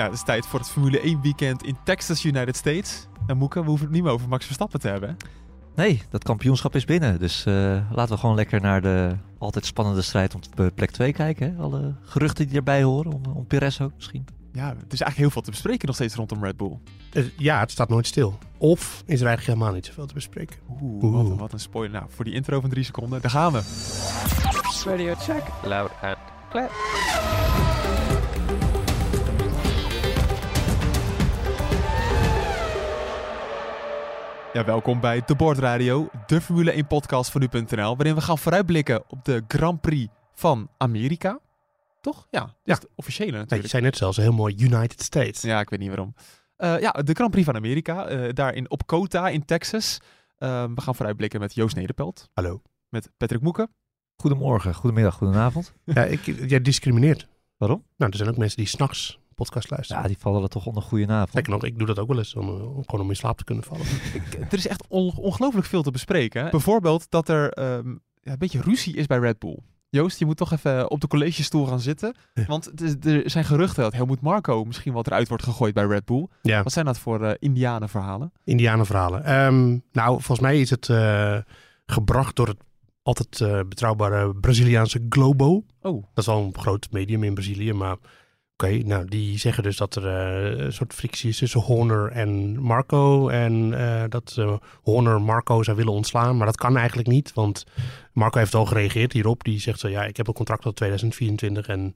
Ja, het is tijd voor het Formule 1 weekend in Texas, United States. En Moeke, we hoeven het niet meer over Max Verstappen te hebben. hè? Nee, dat kampioenschap is binnen. Dus eh, laten we gewoon lekker naar de altijd spannende strijd om plek 2 kijken. Hè? Alle geruchten die erbij horen, om, om Perez ook misschien. Ja, het is eigenlijk heel veel te bespreken nog steeds rondom Red Bull. Ja, het staat nooit stil. Of is er eigenlijk helemaal niet zoveel te bespreken. Oeh, Oeh. Wat, een, wat een spoiler. Nou, voor die intro van drie seconden, daar gaan we. Radio check. Loud and clear. Ja, welkom bij De Board Radio, de Formule 1 podcast van nu.nl, waarin we gaan vooruitblikken op de Grand Prix van Amerika. Toch? Ja, dat Ja. is het officiële Nee, je natuurlijk. zei net zelfs heel mooi United States. Ja, ik weet niet waarom. Eh, ja, de Grand Prix van Amerika, eh, daar in, op Kota in Texas. Eh, we gaan vooruitblikken met Joost Nederpelt, Hallo. met Patrick Moeken. Goedemorgen, goedemiddag, goedenavond. Ja, ik, jij discrimineert. Waarom? Nou, er zijn ook mensen die s'nachts podcast luisteren. Ja, die vallen er toch onder goedenavond. Sterker nog, ik doe dat ook wel eens om, eh, om gewoon om in slaap te kunnen vallen. Er is echt on- ongelooflijk veel te bespreken. hè. Bijvoorbeeld dat er ehm, ja, een beetje ruzie is bij Red Bull. Joost, je moet toch even op de collegestoel gaan zitten. Want het is- er zijn geruchten dat Helmut Marco misschien wat eruit wordt gegooid bij Red Bull. Ja, Wat zijn dat voor eh indianenverhalen? Indianenverhalen. Ehm nou, volgens mij is het eh, gebracht door het altijd betrouwbare Braziliaanse Globo. Oh, Dat is wel een groot medium in Brazilië, maar oké. nou, die zeggen dus dat er eh, een soort frictie is tussen Horner en Marco. En eh, dat eh, Horner Marco zou willen ontslaan, maar dat kan eigenlijk niet. Want Marco heeft al gereageerd hierop. Die zegt zo, ja, ik heb een contract tot 2024 en...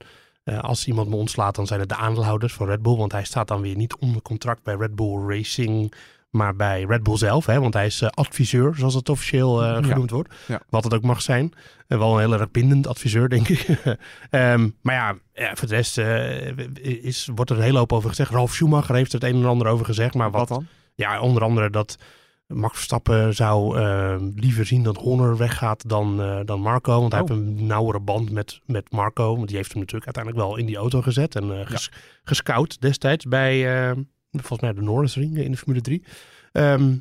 als iemand me ontslaat, dan zijn het de aandeelhouders van Red Bull. Want hij staat dan weer niet onder contract bij Red Bull Racing, maar bij Red Bull zelf. Hè? Want hij is eh, adviseur, zoals het officieel eh, Ja. genoemd wordt. Ja. Wat het ook mag zijn. En wel een heel erg bindend adviseur, denk ik. Ehm, maar ja, ja, voor de rest eh, is, wordt er een hele hoop over gezegd. Ralf Schumacher heeft er het een en ander over gezegd. Maar wat wat, dan? ja, onder andere dat Max Verstappen zou eh, liever zien dat Horner weggaat dan, eh, dan Marco. Want hij Oh. heeft een nauwere band met, met Marco. Want die heeft hem natuurlijk uiteindelijk wel in die auto gezet. En eh, ges- gescout destijds bij, eh, volgens mij de Norrisring in de Formule 3. Ehm,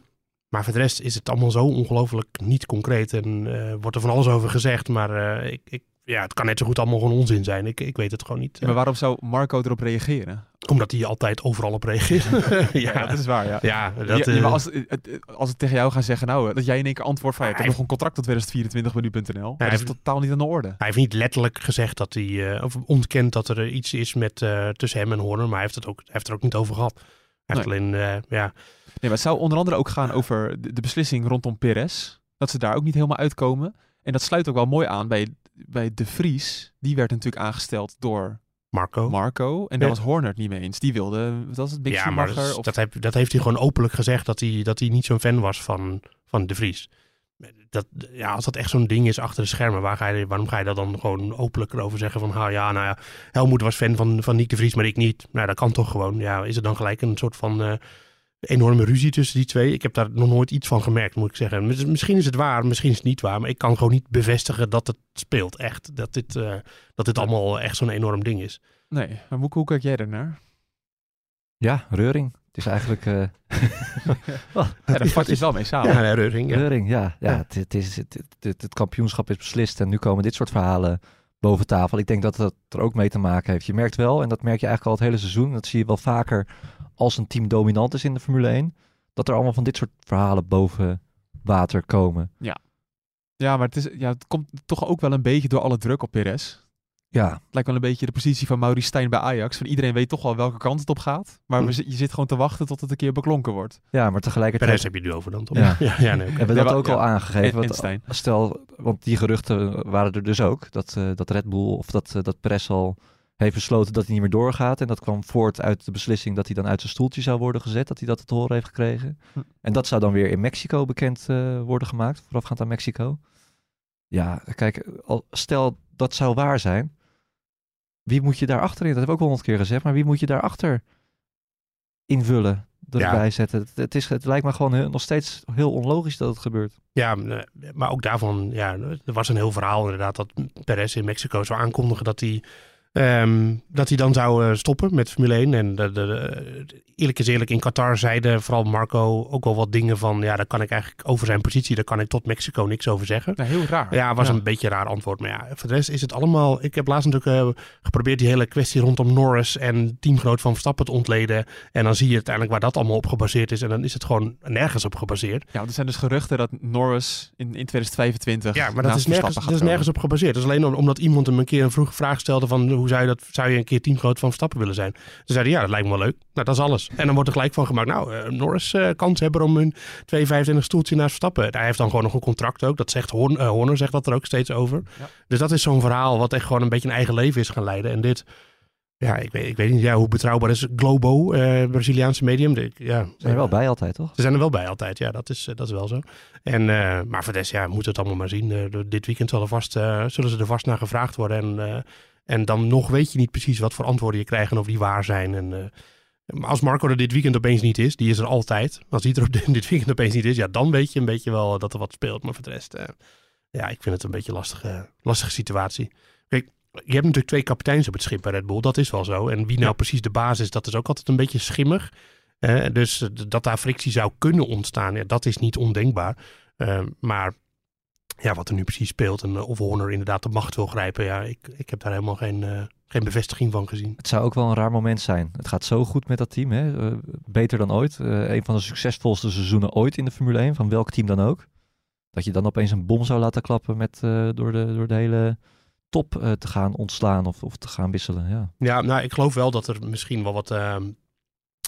maar voor de rest is het allemaal zo ongelooflijk niet concreet. En eh, wordt er van alles over gezegd. Maar eh, ik, ik, ja, het kan net zo goed allemaal gewoon onzin zijn. Ik, ik weet het gewoon niet. Maar waarom zou Marco erop reageren? Omdat hij altijd overal op reageert. Ja, dat is waar, ja. Ja, dat, Ja, maar eh, als, als ik tegen jou ga zeggen, nou, dat jij in één keer antwoordt van, ja, ik heb Hij- nog een contract tot 2024 bij nu.nl. hij dat is heeft- totaal niet aan de orde. Hij heeft niet letterlijk gezegd dat hij, of ontkent dat er iets is met, tussen hem en Horner, maar hij heeft het ook, hij heeft er ook niet over gehad. Heeft alleen, eh, ja, Nee, maar het zou onder andere ook gaan over de, de beslissing rondom Perez. Dat ze daar ook niet helemaal uitkomen. En dat sluit ook wel mooi aan bij, bij De Vries. Die werd natuurlijk aangesteld door Marco. Marco. En daar Ja. was Horner het niet mee eens. Die wilde, wat was het, Mick ja, maar dat, is- of, dat, heb, dat heeft hij gewoon openlijk gezegd, dat hij, dat hij niet zo'n fan was van, van De Vries. Dat, ja, als dat echt zo'n ding is achter de schermen, waar ga je, waarom ga je dat dan gewoon openlijk erover zeggen van, ha, ja, nou ja, Helmoet was fan van, van Nick De Vries, maar ik niet. Nou, dat kan toch gewoon. Ja, is er dan gelijk een soort van eh, enorme ruzie tussen die twee? Ik heb daar nog nooit iets van gemerkt, moet ik zeggen. Mis- Misschien is het waar, misschien is het niet waar, maar ik kan gewoon niet bevestigen dat het speelt, echt. Dat dit, eh, dat dit allemaal echt zo'n enorm ding is. Nee, maar hoe, hoe kijk jij ernaar? Ja, reuring. Het is eigenlijk eh, Ja, daar vat je het wel mee samen. Ja, Reuring, ja. reuring, ja. ja, Ja. Het, het, is, het, het, het kampioenschap is beslist en nu komen dit soort verhalen boven tafel. Ik denk dat dat er ook mee te maken heeft. Je merkt wel, en dat merk je eigenlijk al het hele seizoen, dat zie je wel vaker als een team dominant is in de Formule 1, dat er allemaal van dit soort verhalen boven water komen. Ja, maar het, is, ja, het komt toch ook wel een beetje door alle druk op Perez. Ja, Het lijkt wel een beetje de positie van Maurice Stijn bij Ajax. Van iedereen weet toch wel welke kant het op gaat. Maar Hm. we, zi- je zit gewoon te wachten tot het een keer beklonken wordt. ja maar tegelijkertijd Perez heb je nu over dan, toch? Ja. ja, ja nee, hebben we dat ook ja. al aangegeven. En, want. Stel, want die geruchten waren er dus ook. Dat, eh, dat Red Bull of dat, eh, dat Perez al heeft besloten dat hij niet meer doorgaat. En dat kwam voort uit de beslissing dat hij dan uit zijn stoeltje zou worden gezet. Dat hij dat te horen heeft gekregen. Hm. En dat zou dan weer in Mexico bekend eh, worden gemaakt. Voorafgaand aan Mexico. Ja, kijk, al, stel dat zou waar zijn. Wie moet je daarachter in? Dat heb ik ook wel honderd keer gezegd. Maar wie moet je daarachter invullen? erbij zetten. Het, het, is, het lijkt me gewoon heel- nog steeds heel onlogisch dat het gebeurt. Ja, eh, maar ook daarvan, ja, er was een heel verhaal inderdaad dat Perez in Mexico zou aankondigen dat hij, ehm, dat hij dan zou eh, stoppen met Formule 1. En de, de, de- eerlijk is eerlijk, in Qatar zeiden vooral Marco ook wel wat dingen van, ja, daar kan ik eigenlijk over zijn positie, daar kan ik tot Mexico niks over zeggen. Nou, heel raar. Ja, was een beetje een raar antwoord. Maar ja, voor de rest is het allemaal... Ik heb laatst natuurlijk eh, geprobeerd die hele kwestie rondom Norris en teamgenoot van Verstappen te ontleden. En dan zie je uiteindelijk waar dat allemaal op gebaseerd is. En dan is het gewoon nergens op gebaseerd. Ja, er zijn dus geruchten dat Norris in, in 2025 Ja, maar dat is, nergens, dat is nergens op gebaseerd. Dat is alleen om- omdat iemand hem een keer een vroege vraag stelde van... hoe zou je, dat, zou je een keer teamgenoot van Verstappen willen zijn? Toen zei hij, ja, dat lijkt me wel leuk. Nou, dat is alles. En dan wordt er gelijk van gemaakt... nou, eh, Norris eh kans hebben om een 225 stoeltje naast Verstappen. Hij heeft dan gewoon nog een contract ook. Dat zegt Horn, eh, Horner, zegt dat er ook steeds over. Ja. Dus dat is zo'n verhaal wat echt gewoon een beetje een eigen leven is gaan leiden. En dit... Ja, ik weet, ik weet niet ja, hoe betrouwbaar is Globo, eh Braziliaanse medium. De, ja, Ze zijn er wel bij altijd, toch? ze zijn er wel bij altijd, ja, dat is, dat is wel zo. En, maar voor des, ja, we moeten het allemaal maar zien. Dit weekend zal er vast, zullen ze er vast naar gevraagd worden. En, en dan nog weet je niet precies wat voor antwoorden je krijgt en of die waar zijn. En, eh, maar als Marco er dit weekend opeens niet is, die is er altijd. Als hij er op dit, weekend opeens niet is, ja, dan weet je een beetje wel dat er wat speelt. Maar voor de rest, eh, ja, ik vind het een beetje een lastige, lastige situatie. Kijk, je hebt natuurlijk twee kapiteins op het schip bij Red Bull, dat is wel zo. En wie nou Ja. precies de baas is, dat is ook altijd een beetje schimmig. Eh, dus dat daar frictie zou kunnen ontstaan, ja, dat is niet ondenkbaar. Maar ja, wat er nu precies speelt en eh, of Horner inderdaad de macht wil grijpen, ja, ik, ik heb daar helemaal geen, eh, geen bevestiging van gezien. Het zou ook wel een raar moment zijn. Het gaat zo goed met dat team. Hè? Eh, beter dan ooit. Eh, een van de succesvolste seizoenen ooit in de Formule 1. Van welk team dan ook. Dat je dan opeens een bom zou laten klappen met, eh, door, de, door de hele top eh, te gaan ontslaan of, of te gaan wisselen. Ja. Ja, nou, ik geloof wel dat er misschien wel wat ehm,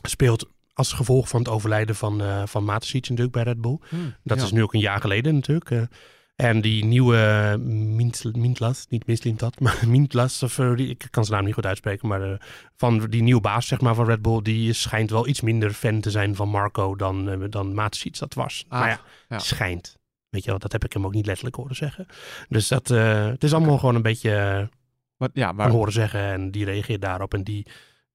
speelt als gevolg van het overlijden van, eh van natuurlijk bij Red Bull. Hm, Dat ja. is nu ook een jaar geleden natuurlijk. En die nieuwe Mint- Mintlas, niet Mislintat, maar Mintlas, of, eh, ik kan zijn naam niet goed uitspreken, maar eh, van die nieuwe baas zeg maar, van Red Bull, die schijnt wel iets minder fan te zijn van Marco dan, eh dan Matesic dat was. Ah, maar ja, ja. schijnt. Weet je wel, dat heb ik hem ook niet letterlijk horen zeggen. Dus dat, het is allemaal gewoon een beetje Maar, ja, maar horen zeggen en die reageert daarop. En die,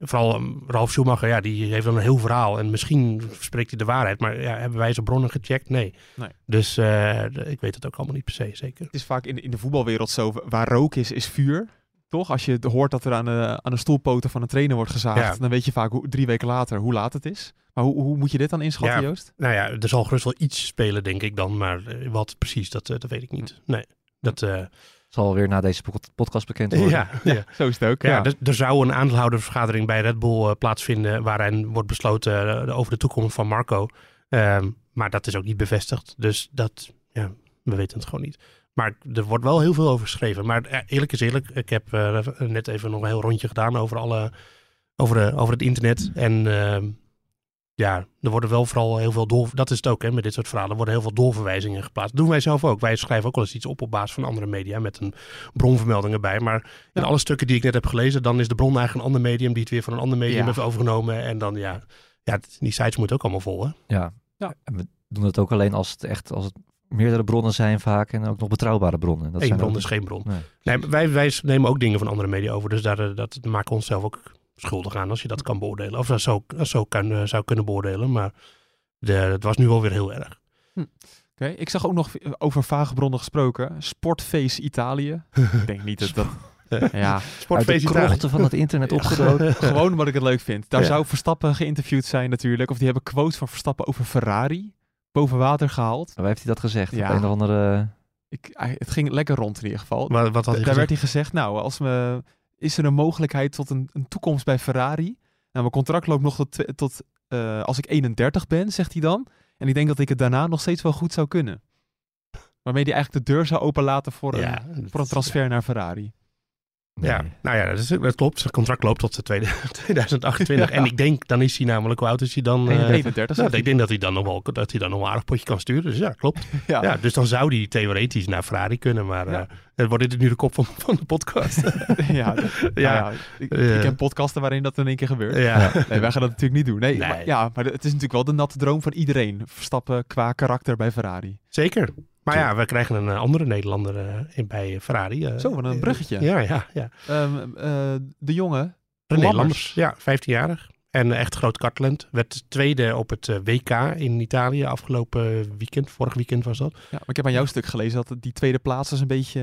vooral um, Ralf Schumacher, ja, die heeft dan een heel verhaal. En misschien spreekt hij de waarheid, maar ja, hebben wij zijn bronnen gecheckt? Nee. Nee. Dus eh, ik weet het ook allemaal niet per se, zeker. het is vaak in de, in de voetbalwereld zo, waar rook is, is vuur. Toch? Als je het hoort dat er aan de, aan de stoelpoten van een trainer wordt gezaagd, Ja. dan weet je vaak hoe, drie weken later hoe laat het is. Maar hoe, hoe moet je dit dan inschatten, Ja. Joost? Nou ja, er zal gerust wel iets spelen, denk ik dan. Maar eh, wat precies, dat, eh, dat weet ik niet. Nee. Dat, eh, Zal weer na deze pod- podcast bekend worden. ja, ja. Zo is het ook. Ja, Ja, Er, er zou een aandeelhoudersvergadering bij Red Bull eh, plaatsvinden waarin wordt besloten eh, over de toekomst van Marco. Ehm, maar dat is ook niet bevestigd. Dus dat, ja, we weten het gewoon niet. Maar er wordt wel heel veel over geschreven. Maar eh, eerlijk is eerlijk, ik heb net even nog een heel rondje gedaan over, alle, over, de, over het internet. En ehm, ja, er worden wel vooral heel veel door. Dat is het ook hè, met dit soort verhalen. Er worden heel veel doorverwijzingen geplaatst. Dat doen wij zelf ook. Wij schrijven ook wel eens iets op op basis van andere media met een bronvermelding erbij. Maar in Ja. alle stukken die ik net heb gelezen, dan is de bron eigenlijk een ander medium die het weer van een ander medium Ja. heeft overgenomen. En dan ja, ja, die sites moeten ook allemaal vol. Hè? Ja. Ja. En we doen het ook alleen als het echt als het meerdere bronnen zijn vaak en ook nog betrouwbare bronnen. Dat Eén zijn bron ook- is geen bron. Nee. Wij, wij nemen ook dingen van andere media over. Dus daar, eh, dat maken we onszelf ook schuldig aan als je dat kan beoordelen. Of dat zo, dat zo kan, eh, zou kunnen beoordelen. Maar de, het was nu alweer heel erg. Oké, Ik zag ook nog over vage bronnen gesproken. Sportface Italië. ik denk niet dat dat... ja, Uit Sportfeest de Italië. krochten van het internet opgedoken. gewoon omdat ik het leuk vind. Daar Ja. zou Verstappen geïnterviewd zijn natuurlijk. Of die hebben quotes van Verstappen over Ferrari boven water gehaald. Waar heeft hij dat gezegd? Ja. Op een of andere... Ik, het ging lekker rond in ieder geval. Wat, wat had hij Daar gezegd? werd hij gezegd, nou, als we, is er een mogelijkheid tot een, een toekomst bij Ferrari? Nou, mijn contract loopt nog tot, tot eh, als ik 31 ben, zegt hij dan. En ik denk dat ik het daarna nog steeds wel goed zou kunnen. Waarmee hij eigenlijk de deur zou openlaten voor, Ja, een, voor een transfer naar Ferrari. Ja, nou ja, dat, is, dat klopt. Zijn contract loopt tot de tweede- 2028. Ja. En ik denk, dan is hij namelijk, hoe oud is hij dan? eh, 31 nou, zegt ik denk dat hij dan nog wel, dat hij dan nog wel een aardig potje kan sturen. Dus ja, klopt. ja. Ja, dus dan zou hij theoretisch naar Ferrari kunnen. Maar Ja. eh, het wordt dit nu de kop van, van de podcast. ja, ja, ja, ik, Eh. ik ken podcasten waarin dat in één keer gebeurt. ja. Nee, wij gaan dat natuurlijk niet doen. Nee, Nee. Maar, ja, maar het is natuurlijk wel de natte droom van iedereen. Verstappen qua karakter bij Ferrari. zeker. Maar ja, we krijgen een eh, andere Nederlander eh, in, bij Ferrari. eh. Zo, wat een bruggetje. Ja, ja, ja. Ehm, eh, de jongen, René Lammers. Ja, 15-jarig. En echt groot karttalent. Werd tweede op het WK in Italië afgelopen weekend. Vorig weekend was dat. Ja, maar ik heb aan jouw stuk gelezen dat die tweede plaats is een beetje...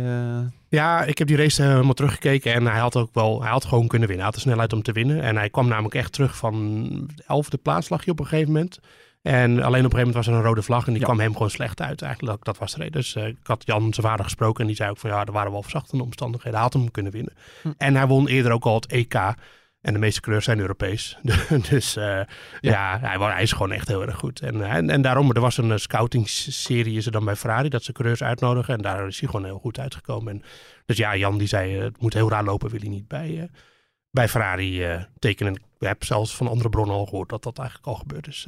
Ja, ik heb die race helemaal teruggekeken. En hij had ook wel, hij had gewoon kunnen winnen. Hij had de snelheid om te winnen. En hij kwam namelijk echt terug van elfde plaats lag je op een gegeven moment. En alleen op een gegeven moment was er een rode vlag. En die Ja. kwam hem gewoon slecht uit eigenlijk. Dat was de reden. Dus eh, ik had Jan zijn vader gesproken. En die zei ook van ja, er waren wel verzachtende omstandigheden. Hij had hem kunnen winnen. Hm. En hij won eerder ook al het EK. En de meeste coureurs zijn Europees. dus eh, ja, hij, wa- hij is gewoon echt heel erg goed. En, en, en daarom, er was een eh, scouting-serie is er dan bij Ferrari. Dat ze coureurs uitnodigen. En daar is hij gewoon heel goed uitgekomen. En, dus ja, Jan die zei, het moet heel raar lopen. Wil hij niet bij, bij Ferrari tekenen. Ik heb zelfs van andere bronnen al gehoord dat dat eigenlijk al gebeurd is.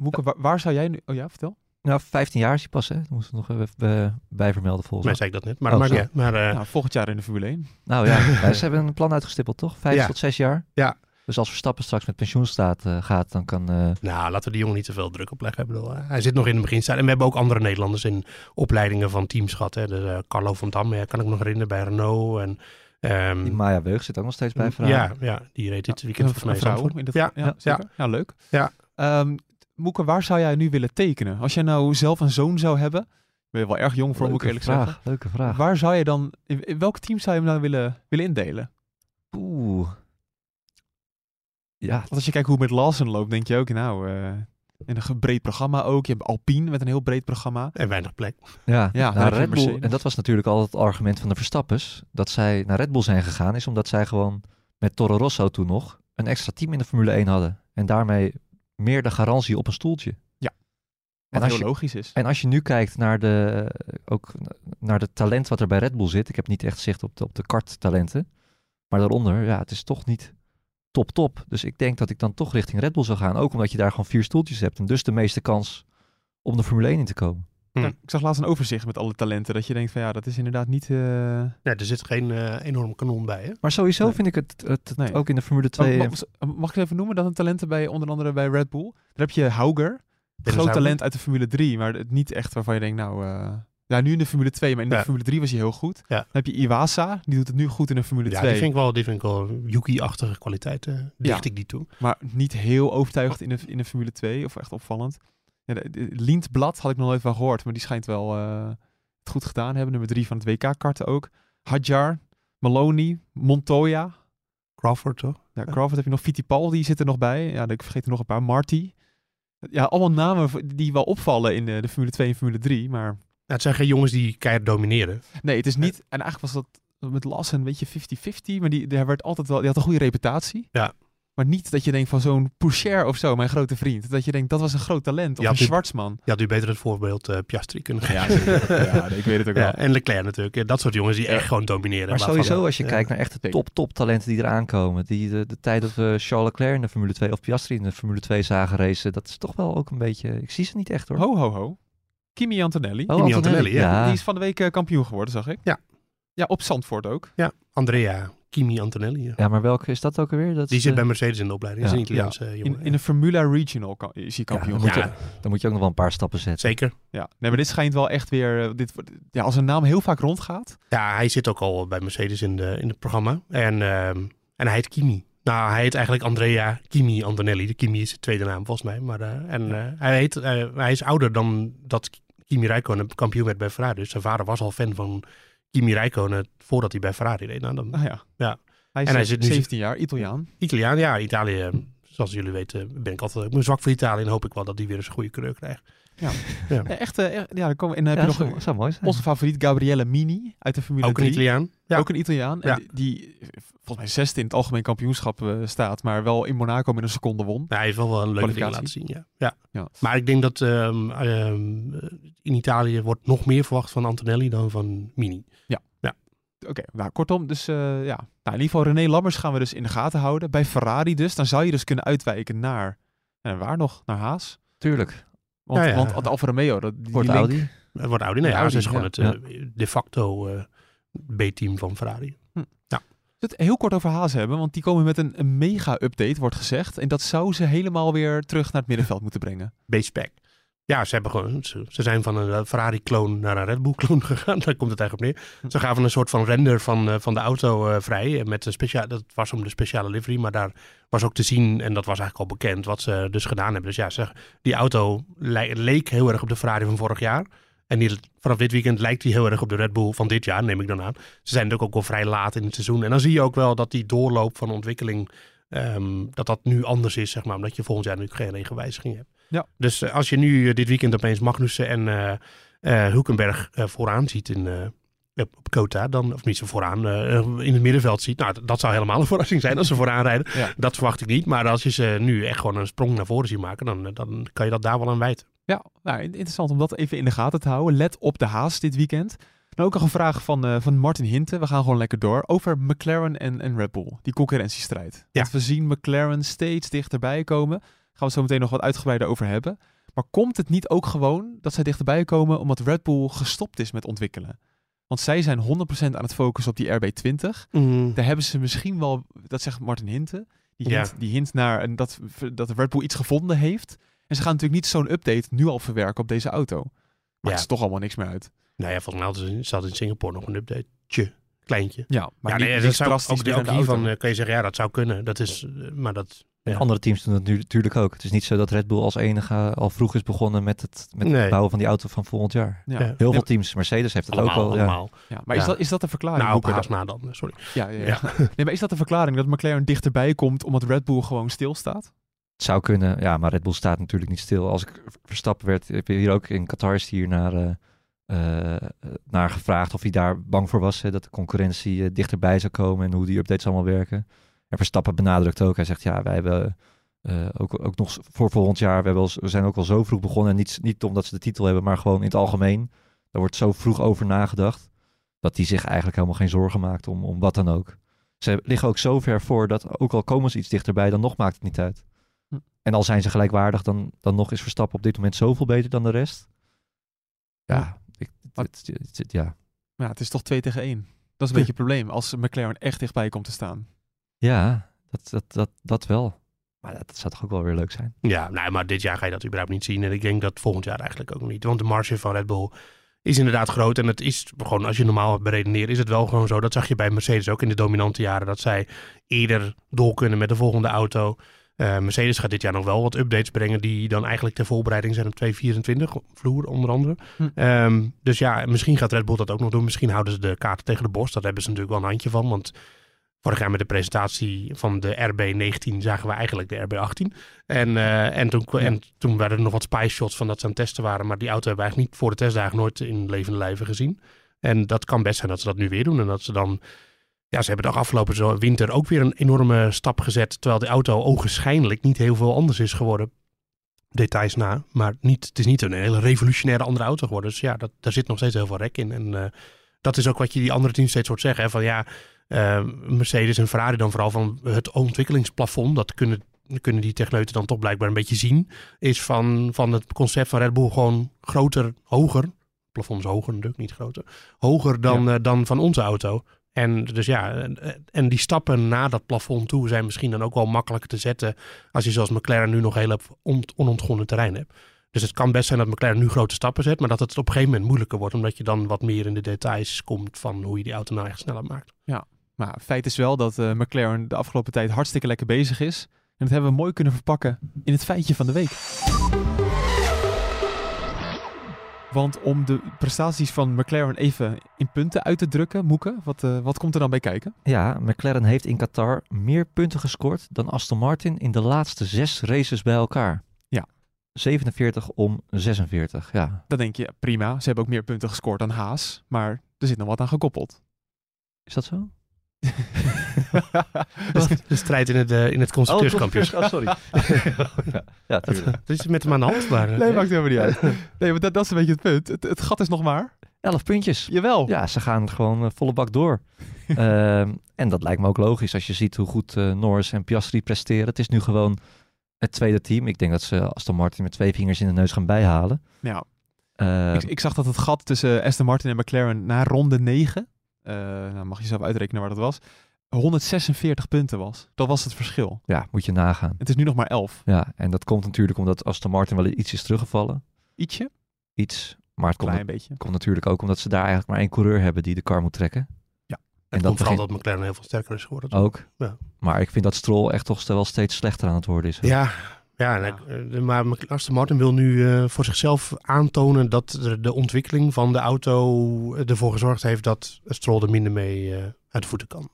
Moeke, waar, waar zou jij nu... Oh ja, vertel. Nou, 15 jaar is hij pas, hè? Dat moesten we nog even eh, bij vermelden volgens mij mij. zei ik dat net. Maar, Oh, maar, zo. ja, maar eh, Nou, volgend jaar in de Formule 1. Nou ja, ja, ze hebben een plan uitgestippeld, toch? Vijf Ja. tot zes jaar. Ja. Dus als Verstappen straks met pensioen staat, eh, gaat, dan kan... eh, nou, laten we die jongen niet te veel druk opleggen. Ik bedoel, hij zit nog in de beginstadium. En we hebben ook andere Nederlanders in opleidingen van teams gehad. Hè. Dus, Carlo van Dam, ja, kan ik me nog herinneren bij Renault. En, ehm, die Maya Weug zit ook nog steeds bij Ferrari. ja, ja, die reed dit weekend volgens mij. Ja, ja. Ja, leuk. Ja. Ehm, Moeke, waar zou jij nu willen tekenen? Als jij nou zelf een zoon zou hebben, ben je wel erg jong voor, moet ik Leuke eerlijk vraag, zeggen. leuke vraag. Waar zou je dan, in, in welk team zou je hem nou willen, willen indelen? Oeh. Ja, Want als je kijkt hoe het met Lawson loopt, denk je ook, nou, eh in een breed programma ook. Je hebt Alpine met een heel breed programma. En weinig plek. ja. Ja, nou, Red Bull, en dat was natuurlijk altijd het argument van de Verstappers, dat zij naar Red Bull zijn gegaan, is omdat zij gewoon met Toro Rosso toen nog een extra team in de Formule 1 hadden. En daarmee meer de garantie op een stoeltje. Wat En als heel je- logisch is. En als je nu kijkt naar de, ook naar de talent wat er bij Red Bull zit. Ik heb niet echt zicht op de, op de karttalenten. Maar daaronder, ja, het is toch niet top top. Dus ik denk dat ik dan toch richting Red Bull zou gaan. Ook omdat je daar gewoon vier stoeltjes hebt. En dus de meeste kans om de Formule 1 in te komen. Hm. Ja, ik zag laatst een overzicht met alle talenten. Dat je denkt van ja, dat is inderdaad niet... eh, Ja, er zit geen eh, enorm kanon bij. Hè? Maar sowieso Nee. vind ik het, het, het Nee. ook in de Formule 2... Oh, mag, mag ik het even noemen? Dat een talenten bij onder andere bij Red Bull. Daar heb je Hauger. Dennis Groot Hauger. talent uit de Formule 3, maar het niet echt waarvan je denkt, nou... eh, ja, nu in de Formule 2, maar in de Ja. Formule 3 was hij heel goed. Ja. Dan heb je Iwasa, die doet het nu goed in de Formule Ja, 2. die vind ik wel, die vind ik wel Yuki-achtige kwaliteiten. Dicht Ja. ik die toe. Maar niet heel overtuigend in de, in de Formule 2, of echt opvallend. Ja, de, de- Lindblad had ik nog nooit van gehoord, maar die schijnt wel eh, het goed gedaan hebben. Nummer 3 van het WK-karten ook. Hadjar, Maloney, Montoya. Crawford, toch? Ja, Crawford heb je nog. Fittipaldi zit er nog bij. Ja, ik vergeet er nog een paar. Marty. Ja, allemaal namen die wel opvallen in de, de Formule 2 en Formule 3. Maar Nou, het zijn geen jongens die keihard domineren. nee, het is niet... En eigenlijk was dat met Lassen een beetje 50-50. Maar die, die, werd altijd wel, die had een goede reputatie. Ja. Maar niet dat je denkt van zo'n Poucher of zo, mijn grote vriend. Dat je denkt, dat was een groot talent. Of Ja, een Schwarzman. Je had u beter het voorbeeld eh, Piastri kunnen geven. Ja, ja ik weet het ook Ja, wel. en Leclerc natuurlijk. Ja, Dat soort jongens die Ja. echt gewoon domineren. Maar sowieso, als je Ja. kijkt naar echt de top, top talenten die eraan komen. Die, de, de tijd dat we Charles Leclerc in de Formule 2 of Piastri in de Formule 2 zagen racen. Dat is toch wel ook een beetje... Ik zie ze niet echt hoor. Ho, ho, ho. Kimi Antonelli. Oh, Kimi Antonelli, ja. Die is van de week eh, kampioen geworden, zag ik. Ja. Ja, op Zandvoort ook. Ja, Andrea Kimi Antonelli. ja. Ja, maar welke is dat ook alweer? Dat Die is, zit eh, bij Mercedes in de opleiding. Is een Italiaanse jongen. In, in de Formula Regional is hij ja, kampioen dan, moet je, dan moet je ook nog wel een paar stappen zetten. Zeker. Ja, nee, maar dit schijnt wel echt weer. eh, Dit, ja, als een naam heel vaak rondgaat. Ja, hij zit ook al bij Mercedes in, de, in het programma. En, ehm, en hij heet Kimi. Nou, hij heet eigenlijk Andrea Kimi Antonelli. De Kimi is zijn tweede naam volgens mij. Maar, eh, en eh, hij, heet, eh, hij is ouder dan dat Kimi Räikkönen kampioen werd bij Ferrari. Dus zijn vader was al fan van Kimi Räikkönen voordat hij bij Ferrari reed. Nou, dan, Ah ja. Ja. Hij is En hij zit nu- 17 jaar, Italiaan. Italiaan, ja, Italië. eh, Zoals jullie weten ben ik altijd ik ben zwak voor Italië. En hoop ik wel dat die weer eens een goede coureur krijgt. Ja, echt, eh, echt- ja, dan komen, en dan Ja, heb je nog mooi zijn. onze favoriet Gabriele Mini uit de Formule Ook een 3. Italiaan. Ja. Ook een Italiaan. En Ja. die, die volgens mij zesde in het algemeen kampioenschap eh, staat. Maar wel in Monaco met een seconde won. Ja, hij heeft wel wel een leuke Kwalificatie. laten zien, ja. ja. Ja. Maar ik denk dat ehm, ehm, in Italië wordt nog meer verwacht van Antonelli dan van Mini. Oké, nou kortom, dus eh, ja. Nou, in ieder geval René Lammers gaan we dus in de gaten houden. Bij Ferrari dus, dan zou je dus kunnen uitwijken naar, en waar nog? Naar Haas. Tuurlijk. Want, Ja, ja. want het Alfa Romeo, dat, die Wordt link- Audi. Het wordt Audi. Nee, Audi, is gewoon ja. het eh, de facto eh, B-team van Ferrari. het heel kort over Haas hebben, want die komen met een, een mega-update, wordt gezegd. En dat zou ze helemaal weer terug naar het middenveld moeten brengen. B-spec. Ja, ze, hebben gewoon, ze, ze zijn van een eh, Ferrari-kloon naar een Red Bull-kloon gegaan. Daar komt het eigenlijk op neer. Ze gaven een soort van render van, eh, van de auto eh, vrij. Met een speciaal, dat was om de speciale livery, maar daar was ook te zien, en dat was eigenlijk al bekend, wat ze dus gedaan hebben. Dus ja, zeg, die auto le- leek heel erg op de Ferrari van vorig jaar. En die, vanaf dit weekend lijkt die heel erg op de Red Bull van dit jaar, neem ik dan aan. Ze zijn natuurlijk ook al vrij laat in het seizoen. En dan zie je ook wel dat die doorloop van ontwikkeling, ehm, dat dat nu anders is, zeg maar. Omdat je volgend jaar natuurlijk geen regenwijziging hebt. Ja. Dus eh, als je nu eh, dit weekend opeens Magnussen en eh Hulkenberg vooraan ziet in, op Kota, dan, of niet zo vooraan, in het middenveld ziet. Nou, dat zou helemaal een verrassing zijn als ze vooraan rijden. Ja. Dat verwacht ik niet. Maar als je ze nu echt gewoon een sprong naar voren ziet maken, dan, dan kan je dat daar wel aan wijten. Ja, nou, in- interessant om dat even in de gaten te houden. Let op de haas dit weekend. En ook nog een vraag van, van Martin Hinten. We gaan gewoon lekker door. Over McLaren en, en Red Bull. Die concurrentiestrijd. Ja. Want we zien McLaren steeds dichterbij komen. Gaan we zo meteen nog wat uitgebreider over hebben. Maar komt het niet ook gewoon dat zij dichterbij komen omdat Red Bull gestopt is met ontwikkelen? Want zij zijn 100% aan het focussen op die RB20. Daar hebben ze misschien wel, dat zegt Martin Hinten, die Ja. hint, die hint naar een, dat, dat Red Bull iets gevonden heeft. En ze gaan natuurlijk niet zo'n update nu al verwerken op deze auto. Maar Ja. het is toch allemaal niks meer uit. Nou ja, volgens mij hadden ze zat in Singapore nog een updateje. Kleintje. Ja, maar ja, niet, nee, dat zou, ook, ook hiervan kan je zeggen, ja, dat zou kunnen. Dat is, eh, maar dat... En Ja. andere teams doen het nu natuurlijk ook. Het is niet zo dat Red Bull als enige al vroeg is begonnen met het, met Nee. het bouwen van die auto van volgend jaar. Ja. Ja. Heel Nee, veel teams. Mercedes heeft het allemaal, ook. Ja. allemaal. ja, maar is, dat, is dat de verklaring? Nou, dat- na dan, sorry. ja, ja, ja. Ja. nee, maar is dat de verklaring dat McLaren dichterbij komt omdat Red Bull gewoon stilstaat? Het zou kunnen, ja, maar Red Bull staat natuurlijk niet stil. Als ik Verstappen werd, heb je hier ook in Qatar is hier naar, eh, eh, naar gevraagd of hij daar bang voor was. Hè, dat de concurrentie eh, dichterbij zou komen en hoe die updates allemaal werken. En Verstappen benadrukt ook. Hij zegt, ja, wij hebben eh, ook, ook nog voor volgend jaar, we, hebben al, we zijn ook al zo vroeg begonnen. En niet, niet omdat ze de titel hebben, maar gewoon in het algemeen. Daar wordt zo vroeg over nagedacht. Dat hij zich eigenlijk helemaal geen zorgen maakt om, om wat dan ook. Ze liggen ook zo ver voor dat ook al komen ze iets dichterbij, dan nog maakt het niet uit. Hm. En al zijn ze gelijkwaardig, dan, dan nog is Verstappen op dit moment zoveel beter dan de rest. Ja, ik, Maar- het- het- het- ja. Ja, het is toch 2 tegen 1. Dat is een beetje het probleem als McLaren echt dichtbij komt te staan. Ja dat, dat, dat, dat wel. Maar dat, zou toch ook wel weer leuk zijn. Ja, nou, maar dit jaar ga je dat überhaupt niet zien. En ik denk dat volgend jaar eigenlijk ook niet. Want de marge van Red Bull is inderdaad groot. En het is gewoon, als je normaal beredeneert, is het wel gewoon zo. Dat zag je bij Mercedes ook in de dominante jaren. Dat zij eerder door kunnen met de volgende auto. Eh, Mercedes gaat dit jaar nog wel wat updates brengen. Die dan eigenlijk ter voorbereiding zijn op 224 vloer, onder andere. Hm. Ehm, dus ja, misschien gaat Red Bull dat ook nog doen. Misschien houden ze de kaarten tegen de borst. Dat hebben ze natuurlijk wel een handje van. Want vorig jaar met de presentatie van de RB19 zagen we eigenlijk de RB18. En, eh, en, toen, en toen werden er nog wat spy shots van dat ze aan het testen waren. Maar die auto hebben we eigenlijk niet voor de testdagen nooit in levende lijven gezien. En dat kan best zijn dat ze dat nu weer doen. En dat ze dan... Ja, ze hebben de afgelopen winter ook weer een enorme stap gezet. Terwijl de auto ogenschijnlijk niet heel veel anders is geworden. Details na. Maar niet, het is niet een hele revolutionaire andere auto geworden. Dus ja, dat, daar zit nog steeds heel veel rek in. En eh, dat is ook wat je die andere teams steeds hoort zeggen. Hè, van ja, eh, Mercedes en Ferrari dan vooral van het ontwikkelingsplafond. Dat kunnen, kunnen die techneuten dan toch blijkbaar een beetje zien. Is van, van het concept van Red Bull gewoon groter, hoger. Plafond is hoger natuurlijk, niet groter. Hoger dan, eh, dan van onze auto. En dus ja, en, die stappen naar dat plafond toe zijn misschien dan ook wel makkelijker te zetten. Als je zoals McLaren nu nog heel on, onontgonnen terrein hebt. Dus het kan best zijn dat McLaren nu grote stappen zet, maar dat het op een gegeven moment moeilijker wordt. Omdat je dan wat meer in de details komt van hoe je die auto nou echt sneller maakt. Maar feit is wel dat eh, McLaren de afgelopen tijd hartstikke lekker bezig is. En dat hebben we mooi kunnen verpakken in het feitje van de week. Want om de prestaties van McLaren even in punten uit te drukken, Moeke, wat, eh, wat komt er dan bij kijken? Ja, McLaren heeft in Qatar meer punten gescoord dan Aston Martin in de laatste zes races bij elkaar. Ja. 47 om 46, ja. Dan denk je, prima, ze hebben ook meer punten gescoord dan Haas, maar er zit nog wat aan gekoppeld. Is dat zo? De strijd in het, eh, in het constructeurskampioenschap. Oh, sorry. ja, ja, tuurlijk. Dat is met hem aan de hand. Maar, eh, Nee, maakt helemaal niet uit. Nee, maar dat, dat is een beetje het punt. Het, het gat is nog maar. 11 puntjes. Jawel. Ja, ze gaan gewoon eh, volle bak door. Ehm, en dat lijkt me ook logisch als je ziet hoe goed eh, Norris en Piastri presteren. Het is nu gewoon het tweede team. Ik denk dat ze Aston Martin met twee vingers in de neus gaan bijhalen. Ja, Eh, ik, ik zag dat het gat tussen Aston Martin en McLaren na ronde 9, eh, nou mag je zelf uitrekenen waar dat was, 146 punten was. Dat was het verschil. ja, moet je nagaan. Het is nu nog maar 11. Ja, en dat komt natuurlijk omdat Aston Martin wel iets is teruggevallen. Ietsje, iets. Maar het komt, klein beetje. komt natuurlijk ook omdat ze daar eigenlijk maar één coureur hebben die de car moet trekken. Ja. En dat komt vooral dat McLaren heel veel sterker is geworden. ook. Ja. Maar ik vind dat Stroll echt toch wel steeds slechter aan het worden is. Ja, ja, eh, maar Mc- Aston Martin wil nu eh, voor zichzelf aantonen dat de, de ontwikkeling van de auto ervoor gezorgd heeft dat Stroll er minder mee eh, uit de voeten kan.